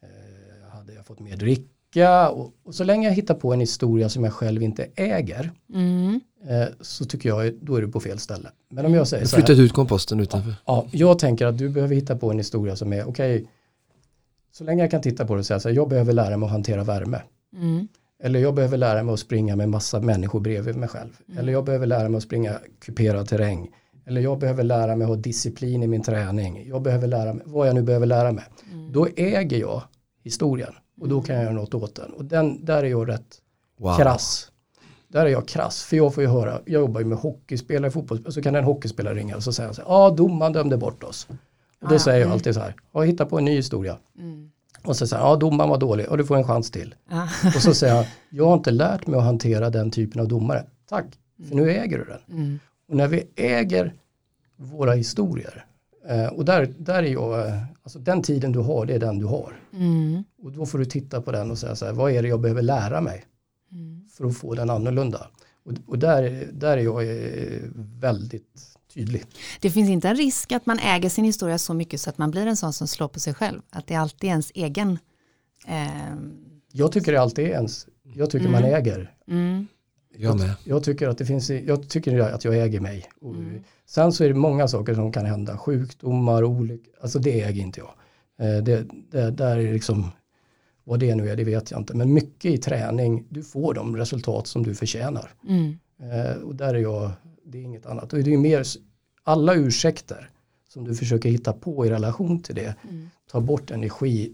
eh, hade jag fått mer dricka. Och, och så länge jag hittar på en historia som jag själv inte äger Mm. eh, så tycker jag då är du på fel ställe. Men om jag säger Jag så här, flyttat ut komposten utanför. Ja, jag tänker att du behöver hitta på en historia som är okej. så länge jag kan titta på det och säga så här, jag behöver lära mig att hantera värme. Mm. Eller jag behöver lära mig att springa med massa människor bredvid mig själv. Eller jag behöver lära mig att springa kuperad terräng. Eller jag behöver lära mig att ha disciplin i min träning. Jag behöver lära mig, vad jag nu behöver lära mig. Då äger jag historien och då kan jag göra något åt den. Och den, där är jag rätt Wow. krass. Där är jag krass, för jag får ju höra, jag jobbar ju med hockeyspelare, fotbollsspelare, så kan en hockeyspelare ringa och så säger han så här, ja domaren dömde bort oss. Och då Ah, säger jag mm. alltid så här, ja hitta på en ny historia. Mm. Och så säger han, ja domaren var dålig, och du får en chans till. Ja. Och så säger han, jag har inte lärt mig att hantera den typen av domare. Tack, för nu äger du den. Mm. Och när vi äger våra historier, eh, och där, där är jag, eh, alltså den tiden du har, det är den du har. Mm. Och då får du titta på den och säga så här, vad är det jag behöver lära mig Mm. för att få den annorlunda? Och, och där, där är jag eh, väldigt tydlig. Det finns inte en risk att man äger sin historia så mycket så att man blir en sån som slår på sig själv. Att det alltid är ens egen. ehm, Jag tycker det alltid är ens, jag tycker man äger. mm. Jag med. Jag tycker att det finns, jag tycker att jag äger mig. Och Sen så är det många saker som kan hända, sjukdomar, olyckor, alltså det äger inte jag. Eh, Det, det, där är liksom, vad det nu är, det vet jag inte. Men mycket i träning, du får de resultat som du förtjänar. Mm. Eh, och där är jag, det är inget annat. Och det är mer, alla ursäkter som du försöker hitta på i relation till det, tar bort energi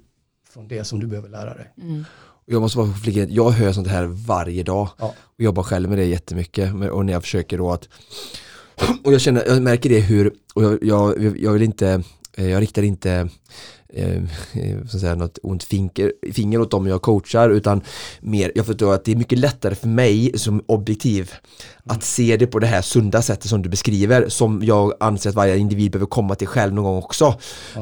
från det som du behöver lära dig. Mm. Och Jag måste bara flika in, jag hör sånt här varje dag Ja. och jobbar själv med det jättemycket och när jag försöker då att och jag känner, jag märker det hur, och jag, jag, jag vill inte, eh, jag riktar inte eh, eh, så att säga, något ont finger, finger åt dem jag coachar utan mer, jag förstår att det är mycket lättare för mig som objektiv att se det på det här sunda sättet som du beskriver som jag anser att varje individ behöver komma till själv någon gång också.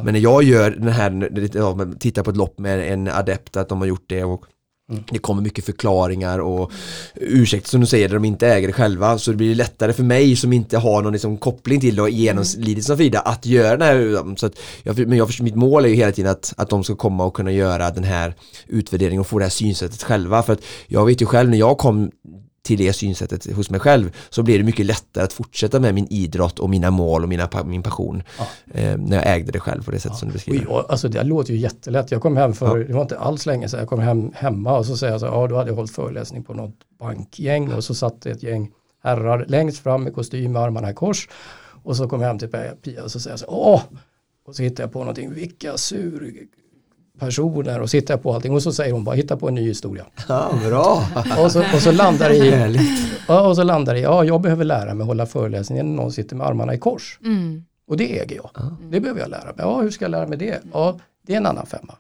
Men när jag gör den här, ja, tittar på ett lopp med en adept att de har gjort det och det kommer mycket förklaringar och ursäkter som du säger där de inte äger det själva så det blir lättare för mig som inte har någon liksom koppling till det och genomlidit som Frida att göra det här. Så att jag, men jag, mitt mål är ju hela tiden att, att de ska komma och kunna göra den här utvärderingen och få det här synsättet själva för att jag vet ju själv när jag kom till det synsättet hos mig själv så blir det mycket lättare att fortsätta med min idrott och mina mål och mina, min passion eh, när jag ägde det själv på det sättet som du beskriver. jag, alltså det låter ju jättelätt. Jag kom hem för, det var inte alls länge sedan, jag kom hem hemma och så säger jag så ja då hade jag hållit föreläsning på något bankgäng och så satt det ett gäng herrar längst fram med kostym med armarna i kors. Och så kom jag hem till Pia och så säger jag så åh! Och så hittar jag på någonting, vilka sur personer och jag på allting och så säger hon bara, hitta på en ny historia. Ja, bra! Och så, och så landar det i, ja, och så landar det i, ja jag behöver lära mig att hålla föreläsningen när någon sitter med armarna i kors. Mm. Och det äger jag. Det behöver jag lära mig. Ja, hur ska jag lära mig det? Ja, det är en annan femma.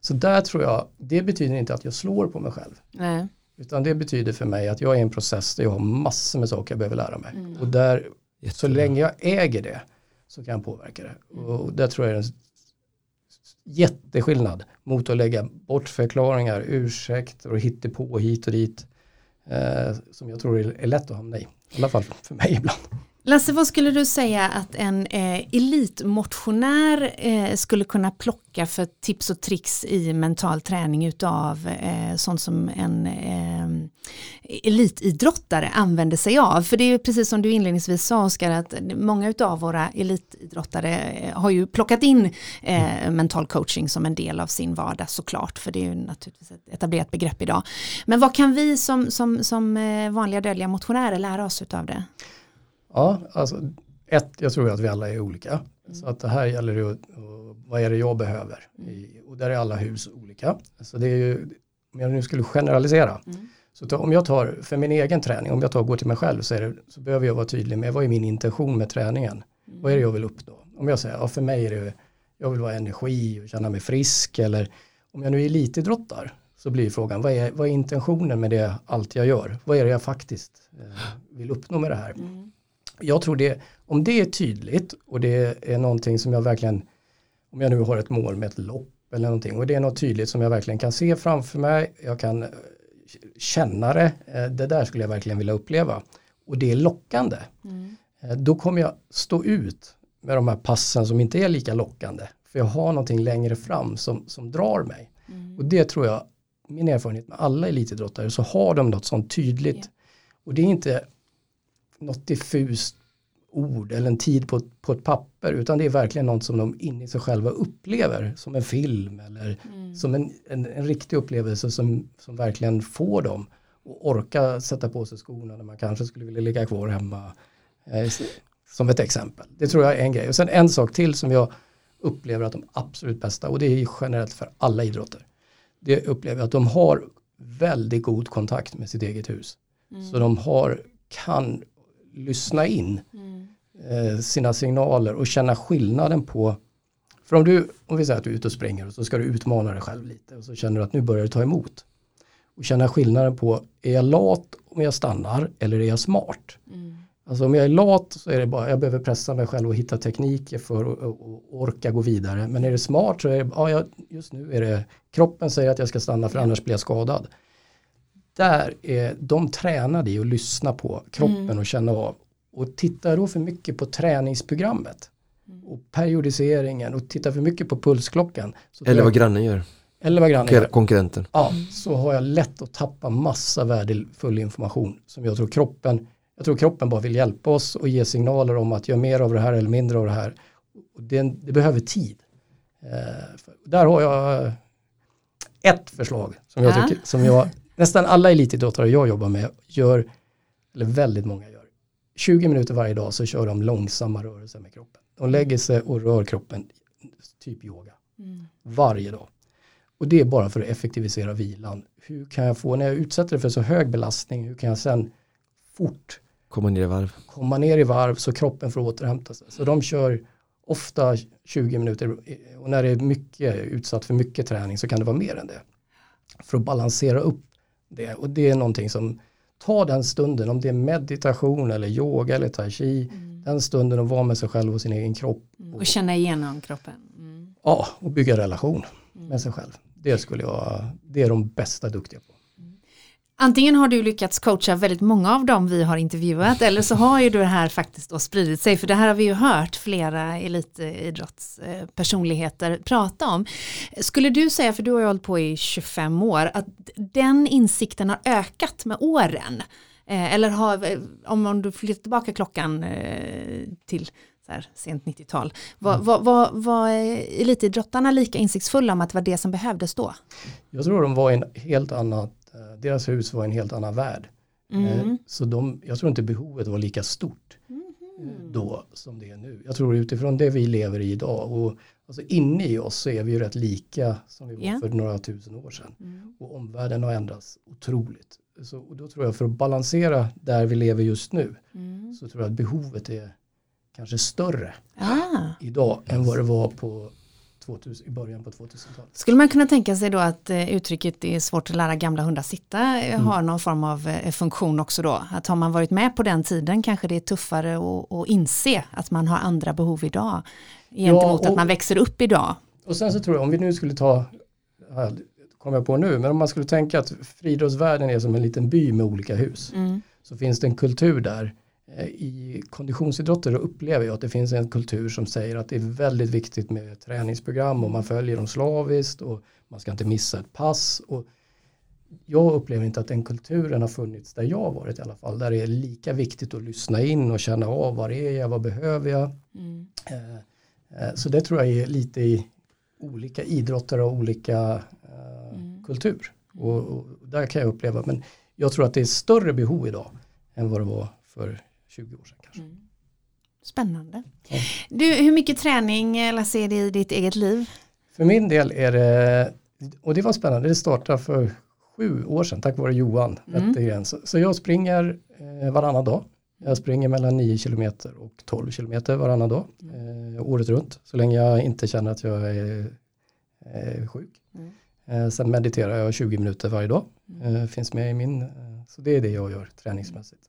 Så där tror jag, det betyder inte att jag slår på mig själv. Nej. Utan det betyder för mig att jag är i en process där jag har massor med saker jag behöver lära mig. Och där, så länge jag äger det så kan jag påverka det. Och där tror jag är en jätteskillnad mot att lägga bort förklaringar, ursäkter och hittepå hit och dit. Eh, som jag tror är, är lätt att hamna i. I alla fall för mig ibland. Lasse, vad skulle du säga att en eh, elitmotionär eh, skulle kunna plocka för tips och tricks i mental träning utav eh, sånt som en eh, elitidrottare använder sig av? För det är ju precis som du inledningsvis sa Oskar, att många utav våra elitidrottare eh, har ju plockat in eh, mental coaching som en del av sin vardag såklart, för det är ju naturligtvis ett etablerat begrepp idag. Men vad kan vi som, som, som eh, vanliga dödliga motionärer lära oss utav det? Ja, alltså ett, jag tror att vi alla är olika. Så att det här gäller ju, vad är det jag behöver? Mm. I, och där är alla hus olika. Så det är ju, om jag nu skulle generalisera, mm. så ta, om jag tar för min egen träning, om jag tar och går till mig själv så, det, så behöver jag vara tydlig med vad är min intention med träningen? Mm. Vad är det jag vill uppnå? Om jag säger, ja för mig är det, jag vill vara energi och känna mig frisk eller om jag nu elitidrottar så blir frågan, vad är, vad är intentionen med det allt jag gör? Vad är det jag faktiskt eh, vill uppnå med det här? Mm jag tror det, om det är tydligt och det är någonting som jag verkligen, om jag nu har ett mål med ett lopp eller någonting och det är något tydligt som jag verkligen kan se framför mig, jag kan eh, känna det, eh, det där skulle jag verkligen vilja uppleva och det är lockande. Mm. Eh, då kommer jag stå ut med de här passen som inte är lika lockande för jag har någonting längre fram som, som drar mig. Mm. Och det tror jag, min erfarenhet med alla elitidrottare så har de något sånt tydligt yeah. och det är inte något diffust ord eller en tid på, på ett papper utan det är verkligen något som de inne i sig själva upplever som en film eller mm. som en, en, en, riktig upplevelse som, som verkligen får dem att orka sätta på sig skorna när man kanske skulle vilja ligga kvar hemma. Eh, som ett exempel. Det tror jag är en grej. Och sen en sak till som jag upplever att de absolut bästa och det är generellt för alla idrotter. Det upplever jag att de har väldigt god kontakt med sitt eget hus. Mm. Så de har, kan lyssna in mm. sina signaler och känna skillnaden på för om du, om vi säger att du är ute och springer och så ska du utmana dig själv lite och så känner du att nu börjar du ta emot. Och känna skillnaden på, är jag lat om jag stannar eller är jag smart? Mm. Alltså om jag är lat så är det bara, jag behöver pressa mig själv och hitta tekniker för att orka gå vidare. Men är det smart så är det, ja, just nu är det, kroppen säger att jag ska stanna för annars blir jag skadad där är de tränade i att lyssna på kroppen mm. och känna av. Och tittar då för mycket på träningsprogrammet mm. och periodiseringen och tittar för mycket på pulsklockan. eller vad grannen gör. Eller vad grannen gör. Konkurrenten. Ja, så har jag lätt att tappa massa värdefull information som jag tror kroppen, jag tror kroppen bara vill hjälpa oss och ge signaler om att göra mer av det här eller mindre av det här. Och det, det behöver tid. Eh, där har jag ett förslag som jag, tycker, som jag nästan alla elitidrottare jag jobbar med gör, eller väldigt många gör, 20 minuter varje dag så kör de långsamma rörelser med kroppen. De lägger sig och rör kroppen, typ yoga, mm. varje dag. Och det är bara för att effektivisera vilan. Hur kan jag få, när jag utsätter det för så hög belastning, hur kan jag sen fort komma ner i varv, komma ner i varv så kroppen får återhämta sig. Så de kör ofta 20 minuter och när det är mycket utsatt för mycket träning så kan det vara mer än det. För att balansera upp det. Och det är någonting som, ta den stunden, om det är meditation eller yoga eller tai chi, mm. den stunden att vara med sig själv och sin egen kropp. Mm. Och känna igenom kroppen. Mm. Ja, och bygga relation med mm. sig själv. Det skulle jag, det är de bästa duktiga på. Antingen har du lyckats coacha väldigt många av dem vi har intervjuat eller så har ju det här faktiskt då spridit sig för det här har vi ju hört flera elitidrottspersonligheter prata om. Skulle du säga, för du har ju hållit på i 25 år, att den insikten har ökat med åren? Eh, eller har, om du flyttar tillbaka klockan eh, till här, sent 90-tal. Var, mm. var, var, var elitidrottarna lika insiktsfulla om att det var det som behövdes då? Jag tror de var i en helt annat Eh, deras hus var en helt annan värld. Mm. Eh, så de, jag tror inte behovet var lika stort mm. då som det är nu. Jag tror utifrån det vi lever i idag och alltså inne i oss så är vi ju rätt lika som vi var yeah. för några tusen år sedan. Mm. Och omvärlden har ändrats otroligt. Så, och då tror jag för att balansera där vi lever just nu mm. så tror jag att behovet är kanske större ah. idag än vad det var på 2000, i början på 2000-talet. Skulle man kunna tänka sig då att eh, uttrycket det är svårt att lära gamla hundar sitta eh, mm. har någon form av eh, funktion också då? Att har man varit med på den tiden kanske det är tuffare att, inse att man har andra behov idag gentemot ja, och, att man växer upp idag. Och sen så tror jag om vi nu skulle ta, kommer jag på nu, men om man skulle tänka att friidrottsvärlden är som en liten by med olika hus mm. så finns det en kultur där i konditionsidrotter upplever jag att det finns en kultur som säger att det är väldigt viktigt med träningsprogram och man följer dem slaviskt och man ska inte missa ett pass. Och jag upplever inte att den kulturen har funnits där jag varit i alla fall. Där det är lika viktigt att lyssna in och känna av var är jag, vad behöver jag. Mm. Eh, eh, så det tror jag är lite i olika idrotter och olika eh, mm. kultur. Och, och, där kan jag uppleva, men jag tror att det är större behov idag än vad det var för 20 år sedan kanske. Mm. Spännande. Ja. Du, hur mycket träning Lasse är det i ditt eget liv? För min del är det, och det var spännande, det startade för sju år sedan tack vare Johan mm. Så jag springer eh, varannan dag. Jag springer mellan 9 km och 12 km varannan dag. Mm. Eh, året runt. Så länge jag inte känner att jag är eh, sjuk. Mm. Eh, sen mediterar jag 20 minuter varje dag. Mm. Eh, finns med i min, eh, så det är det jag gör träningsmässigt.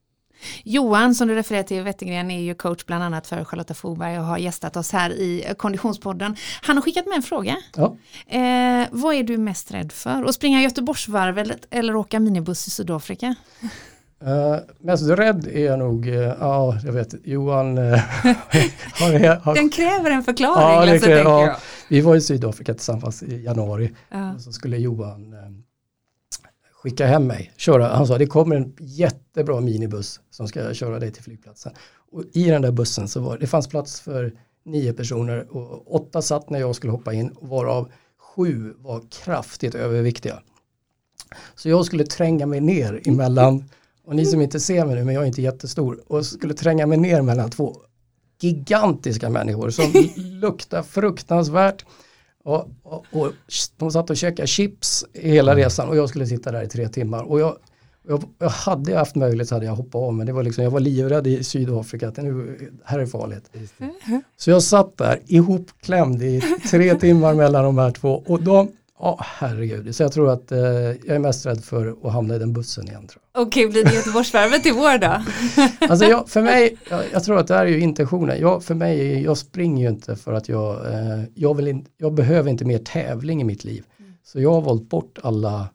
Johan som du refererar till Wettergren är ju coach bland annat för Charlotta Foberg och har gästat oss här i Konditionspodden. Han har skickat med en fråga. Ja. Eh, vad är du mest rädd för? Att springa Göteborgsvarvet eller åka minibuss i Sydafrika? Uh, mest rädd är jag nog, uh, ja jag vet, Johan [LAUGHS] uh, har, har, Den kräver en förklaring. Ja, alltså, kräver, ja, vi var i Sydafrika tillsammans i januari och så skulle Johan skicka hem mig, köra, han sa det kommer en jättebra minibuss som ska köra dig till flygplatsen. Och i den där bussen så var det fanns plats för nio personer och åtta satt när jag skulle hoppa in varav sju var kraftigt överviktiga. Så jag skulle tränga mig ner emellan, och ni som inte ser mig nu men jag är inte jättestor, och skulle tränga mig ner mellan två gigantiska människor som [LAUGHS] luktar fruktansvärt och, och, och de satt och käkade chips hela mm. resan och jag skulle sitta där i tre timmar. Och jag, jag, jag hade haft möjlighet hade jag hoppat av men det var liksom, jag var livrädd i Sydafrika att nu, här är farligt. Så jag satt där ihopklämd i tre [LAUGHS] timmar mellan de här två och de, Ja, oh, herregud. Så jag tror att eh, jag är mest rädd för att hamna i den bussen igen. Okej, okay, blir det Göteborgsvarvet i vår då? [LAUGHS] alltså jag, för mig, jag, jag, tror att det här är ju intentionen. Jag, för mig, jag springer ju inte för att jag, eh, jag, vill in, jag behöver inte mer tävling i mitt liv. Mm. Så jag har valt bort alla,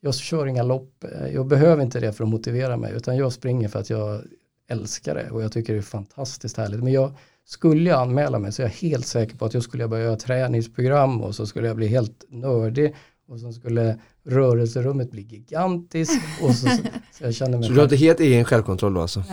jag kör inga lopp, eh, jag behöver inte det för att motivera mig utan jag springer för att jag älskar det och jag tycker det är fantastiskt härligt. Men jag, skulle jag anmäla mig så är jag helt säker på att jag skulle börja göra träningsprogram och så skulle jag bli helt nördig och så skulle rörelserummet bli gigantiskt. Och så, så, jag känner mig så du har inte helt egen självkontroll då alltså?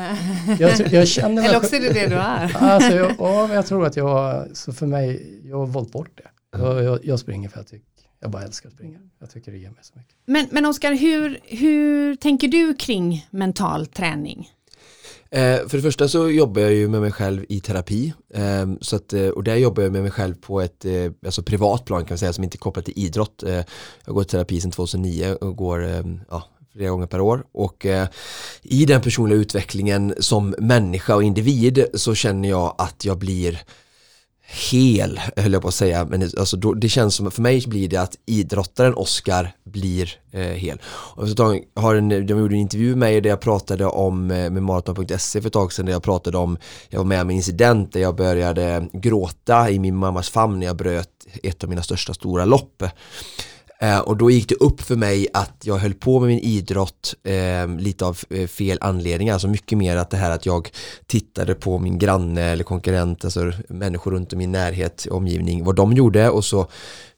Jag, jag känner mig Eller också är det det du är. Alltså jag, ja, jag tror att jag, så för mig, jag har valt bort det. Jag, jag, jag springer för att jag, jag bara älskar att springa. Jag tycker det ger mig så mycket. Men, men Oskar, hur, hur tänker du kring mental träning? Eh, för det första så jobbar jag ju med mig själv i terapi eh, så att, eh, och där jobbar jag med mig själv på ett eh, alltså privat plan kan man säga som inte är kopplat till idrott. Eh, jag går i terapi sedan 2009 och går ehm, ja, flera gånger per år och eh, i den personliga utvecklingen som människa och individ så känner jag att jag blir hel, höll jag på att säga, men alltså då, det känns som, för mig blir det att idrottaren Oscar blir eh, hel. Och så har en, de gjorde en intervju med mig där jag pratade om, eh, med maraton.se för ett tag sedan, där jag pratade om, jag var med om en incident där jag började gråta i min mammas famn när jag bröt ett av mina största stora lopp. Eh, och då gick det upp för mig att jag höll på med min idrott eh, lite av eh, fel anledningar, alltså mycket mer att det här att jag tittade på min granne eller konkurrent, alltså människor runt om i min närhet, omgivning, vad de gjorde och så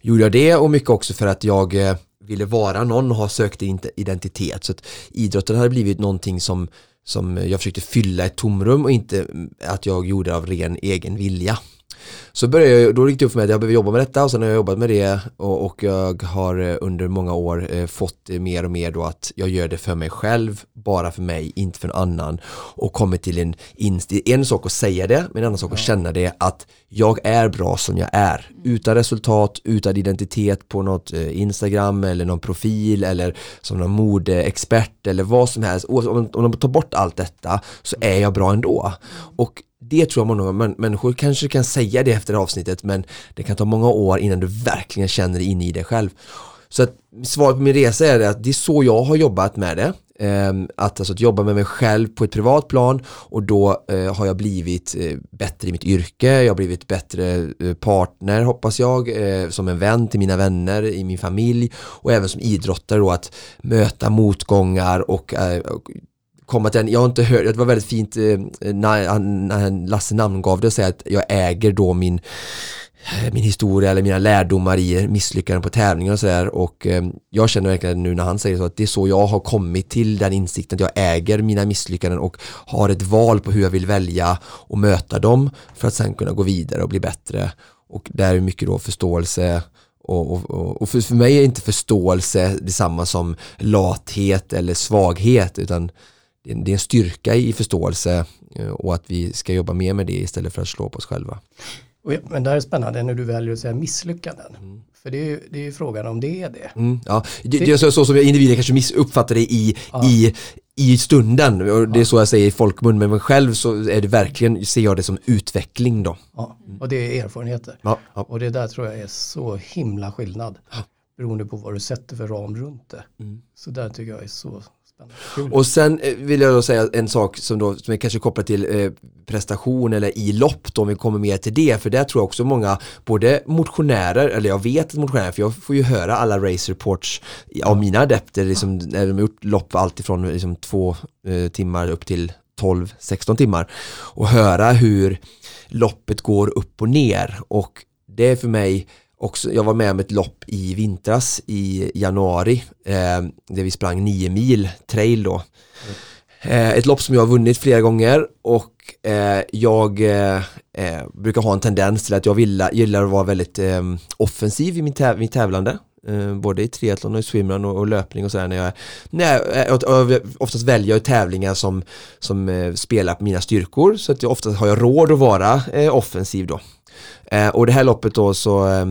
gjorde jag det och mycket också för att jag eh, ville vara någon och ha sökt identitet. Så att idrotten hade blivit någonting som, som jag försökte fylla ett tomrum och inte mm, att jag gjorde av ren egen vilja. Så började jag, då gick det upp för mig att jag behöver jobba med detta och sen har jag jobbat med det och, och jag har eh, under många år eh, fått mer och mer då att jag gör det för mig själv, bara för mig, inte för någon annan och kommit till en inst en sak att säga det, men en annan sak att känna det att jag är bra som jag är, utan resultat, utan identitet på något eh, Instagram eller någon profil eller som någon modeexpert eller vad som helst, om, om de tar bort allt detta så är jag bra ändå och det tror jag många människor kanske kan säga det efter avsnittet men det kan ta många år innan du verkligen känner in i dig själv. Så att svaret på min resa är att det är så jag har jobbat med det. Ehm, att, alltså, att jobba med mig själv på ett privat plan och då eh, har jag blivit eh, bättre i mitt yrke, jag har blivit bättre eh, partner hoppas jag, eh, som en vän till mina vänner i min familj och även som idrottare då att möta motgångar och, eh, och komma till en, jag har inte hört, det var väldigt fint eh, när, när Lasse namngav det och säga att jag äger då min Eh, min historia eller mina lärdomar i misslyckanden på tävlingar och sådär och eh, jag känner verkligen nu när han säger så att det är så jag har kommit till den insikten att jag äger mina misslyckanden och har ett val på hur jag vill välja och möta dem för att sen kunna gå vidare och bli bättre och där är mycket då förståelse och, och, och för, för mig är inte förståelse detsamma som lathet eller svaghet utan det är en- styrka i förståelse eh, och att vi ska jobba mer med det istället för att slå på oss själva. Jag- Men det här är spännande när du väljer att säga misslyckanden. För det är, ju, det är ju frågan om det är det. Mm, ja. det, det är så, så som individen kanske missuppfattar det i, i, i stunden. Och det är så jag säger i folkmun, men själv så är det verkligen, ser jag det som utveckling då. Ja, och det är erfarenheter. Ja, ja. Och det där tror jag är så himla skillnad. Beroende på vad du sätter för ram runt det. Så där tycker jag är så. Och sen eh, vill jag då säga en sak som, då, som är kanske kopplat till eh, prestation eller i lopp då, om vi kommer mer till det, för där tror jag också många, både motionärer, eller jag vet att motionärer, för jag får ju höra alla race reports av mina adepter, liksom, när de har gjort lopp alltifrån liksom, två eh, timmar upp till 12-16 timmar och höra hur loppet går upp och ner. Och det är för mig också, jag var med om ett lopp i vintras i januari eh, där vi sprang 9 mil trail då. Eh, ett lopp som jag har vunnit flera gånger och eh, jag eh, eh brukar ha en tendens till att jag gillar, gillar att vara väldigt eh, offensiv i min täv mitt tävlande. Eh, både i triathlon och i swimrun och, och löpning och sådär. När jag, när jag, eh, jag, jag, oftast väljer jag tävlingar som, som eh, spelar på mina styrkor så att jag oftast har jag råd att vara eh, offensiv då. Eh, och det här loppet då så eh,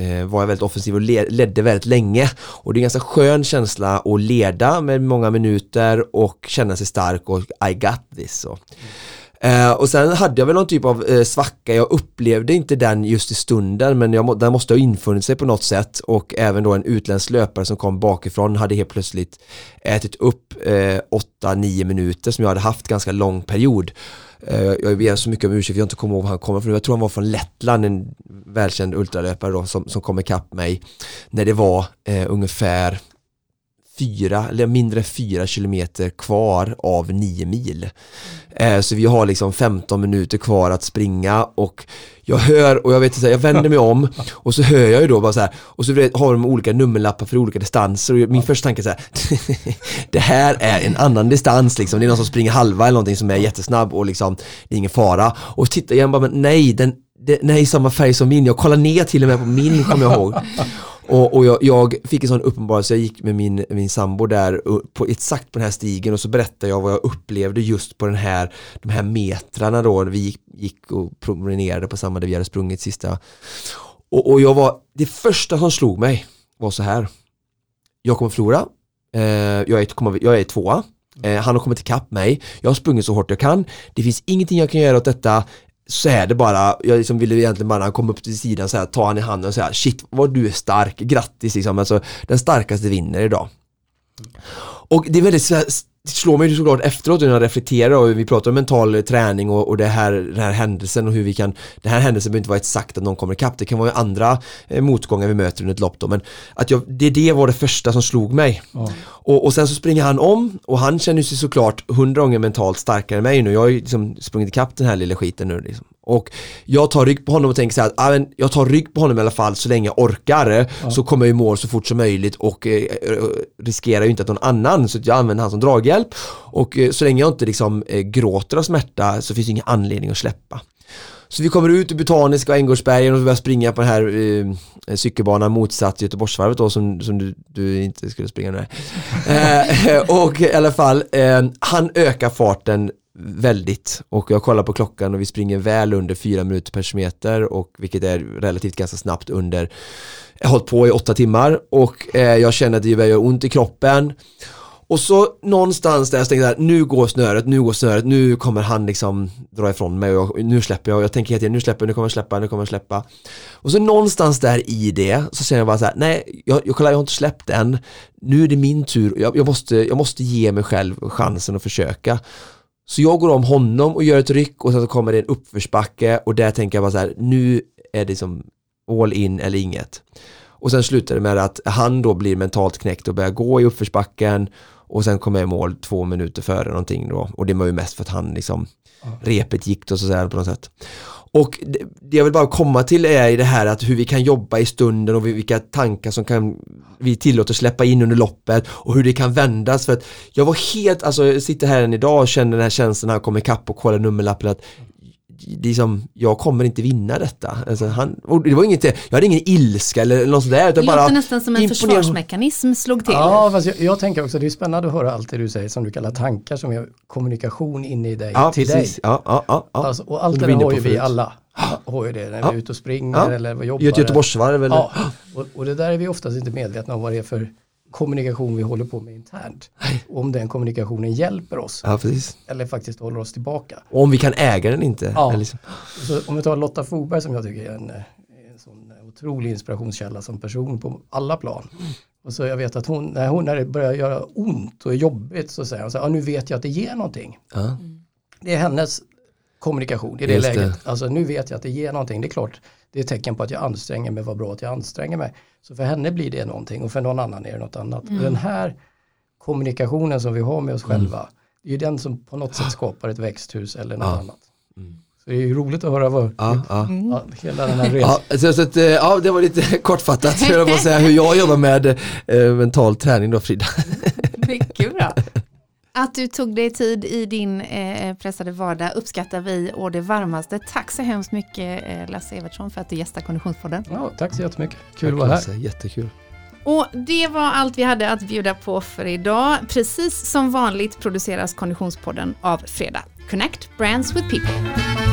Eh, var jag väldigt offensiv och ledde väldigt länge och det är en ganska skön känsla att leda med många minuter och känna sig stark och I got this. Så. Eh, och sen hade jag väl någon typ av eh, svacka, jag upplevde inte den just i stunden men jag må, den måste ha infunnit sig på något sätt och även då en utländsk löpare som kom bakifrån hade helt plötsligt ätit upp eh, 8-9 minuter som jag hade haft ganska lång period. Eh, jag ber så mycket om ursäkt för jag inte kommer ihåg var han kommer från. Jag tror han var från Lettland, en välkänd ultralöpare då som, som kom ikapp mig när det var eh, ungefär fyra, eller mindre än fyra kilometer kvar av nio mil. Eh, så vi har liksom 15 minuter kvar att springa och jag hör och jag vet inte, jag vänder mig om och så hör jag ju då bara så här och så har de olika nummerlappar för olika distanser och min första tanke är så här [LAUGHS] det här är en annan distans liksom, det är någon som springer halva eller någonting som är jättesnabb och liksom det är ingen fara. Och tittar igen bara men nej, den, det, nej samma färg som min, jag kollade ner till och med på min kommer jag ihåg. Och, och jag, jag fick en sån uppenbarelse, jag gick med min, min sambo där på, exakt på den här stigen och så berättade jag vad jag upplevde just på den här, de här metrarna då, vi gick, gick och promenerade på samma där vi hade sprungit sista. Och, och jag var, det första som slog mig var så här, jag kommer förlora, eh, jag, är, kommer, jag är tvåa, eh, han har kommit ikapp mig, jag har sprungit så hårt jag kan, det finns ingenting jag kan göra åt detta, så är det bara, jag liksom ville egentligen bara när han kom upp till sidan så här, ta han i handen och säga shit vad du är stark, grattis liksom, alltså den starkaste vinner idag. Och det är väldigt det slår mig ju såklart efteråt när jag reflekterar och vi pratar om mental träning och, och det här, den här händelsen och hur vi kan, den här händelsen behöver inte vara exakt att någon kommer ikapp, det kan vara andra eh, motgångar vi möter under ett lopp då, men att jag, det, det var det första som slog mig. Ja. Och, och sen så springer han om och han känner sig såklart hundra gånger mentalt starkare än mig nu. Jag har ju liksom sprungit ikapp den här lilla skiten nu liksom. Och jag tar rygg på honom och tänker så här att ah, men jag tar rygg på honom i alla fall så länge jag orkar så kommer jag i mål så fort som möjligt och eh, riskerar ju inte att någon annan så jag använder han som draghjälp och eh, så länge jag inte liksom eh, gråter av smärta så finns det ingen anledning att släppa. Så vi kommer ut ur Botaniska och Änggårdsbergen och börjar springa på den här eh, cykelbanan motsatt Göteborgsvarvet då som, som du, du inte skulle springa nu. [LAUGHS] Eh, och i alla fall, eh, han ökar farten väldigt. Och jag kollar på klockan och vi springer väl under fyra minuter per kilometer och vilket är relativt ganska snabbt under jag har hållit på i åtta timmar och eh, jag känner att det börjar göra ont i kroppen. Och så någonstans där jag tänkte att nu går snöret, nu går snöret, nu kommer han liksom dra ifrån mig och nu släpper jag. Och jag tänker hela tiden, nu släpper jag, nu kommer jag släppa, nu kommer jag släppa. Och så någonstans där i det så känner jag bara så här, nej, jag, jag, kollar, jag har inte släppt än, nu är det min tur, jag, jag, måste, jag måste ge mig själv chansen att försöka. Så jag går om honom och gör ett ryck och sen så kommer det en uppförsbacke och där tänker jag bara så här, nu är det som all in eller inget. Och sen slutar det med att han då blir mentalt knäckt och börjar gå i uppförsbacken och sen kom jag i mål två minuter före någonting då och det var ju mest för att han liksom repet gick då så att säga på något sätt. Och det, jag vill bara komma till är i det här att hur vi kan jobba i stunden och vilka tankar som kan vi tillåter släppa in under loppet och hur det kan vändas. För att jag var helt, alltså jag sitter här än idag och känner den här känslan när jag kommer ikapp och kollar nummerlappen att liksom, jag kommer inte vinna detta. Alltså, han, det var inget, jag hade ingen ilska eller något sådär. Det bara låter nästan som en imponerande. försvarsmekanism slog till. Ja, fast jag, jag tänker också, det är spännande att höra allt det du säger som du kallar tankar som är kommunikation inne i dig Ja, till precis. dig. Ja, ja, ja, ja. Alltså, och allt det du där har ju vi alla. Har ju det när Ja. vi är ute och springer Ja. eller jobbar. Göte Göteborgsvarv eller? Ja, och, och det där är vi oftast inte medvetna om vad det är för kommunikation vi håller på med internt. Och om den kommunikationen hjälper oss Ja, eller faktiskt håller oss tillbaka. Och om vi kan äga den inte. Ja. Liksom. Så om vi tar Lotta Fogberg som jag tycker är en, eh, en sån otrolig inspirationskälla som person på alla plan. Och så jag vet att hon, när, hon, när det börjar göra ont och är jobbigt så säger hon så här, ja, nu vet jag att det ger någonting. Ja. Det är hennes kommunikation i det Just det. läget. Alltså nu vet jag att det ger någonting. Det är klart, det är ett tecken på att jag anstränger mig, vad bra att jag anstränger mig. Så för henne blir det någonting och för någon annan är det något annat. Och den här kommunikationen som vi har med oss själva, det är ju den som på något sätt [GASPS] skapar ett växthus eller något Ja. annat. Så det är ju roligt att höra vad, Ja, ja. ja, hela den här resan. Ja, så, så att, eh, ja, det var lite [LAUGHS] kortfattat för att säga hur jag jobbar med eh, mental träning då Frida. Mycket bra. Att du tog dig tid i din eh, pressade vardag uppskattar vi och det varmaste. Tack så hemskt mycket eh, Lasse Evertsson för att du gästar Konditionspodden. Ja, tack så jättemycket. Kul att vara här. Lasse, Jättekul. Och det var allt vi hade att bjuda på för idag. Precis som vanligt produceras Konditionspodden av Fredag. Connect Brands with People.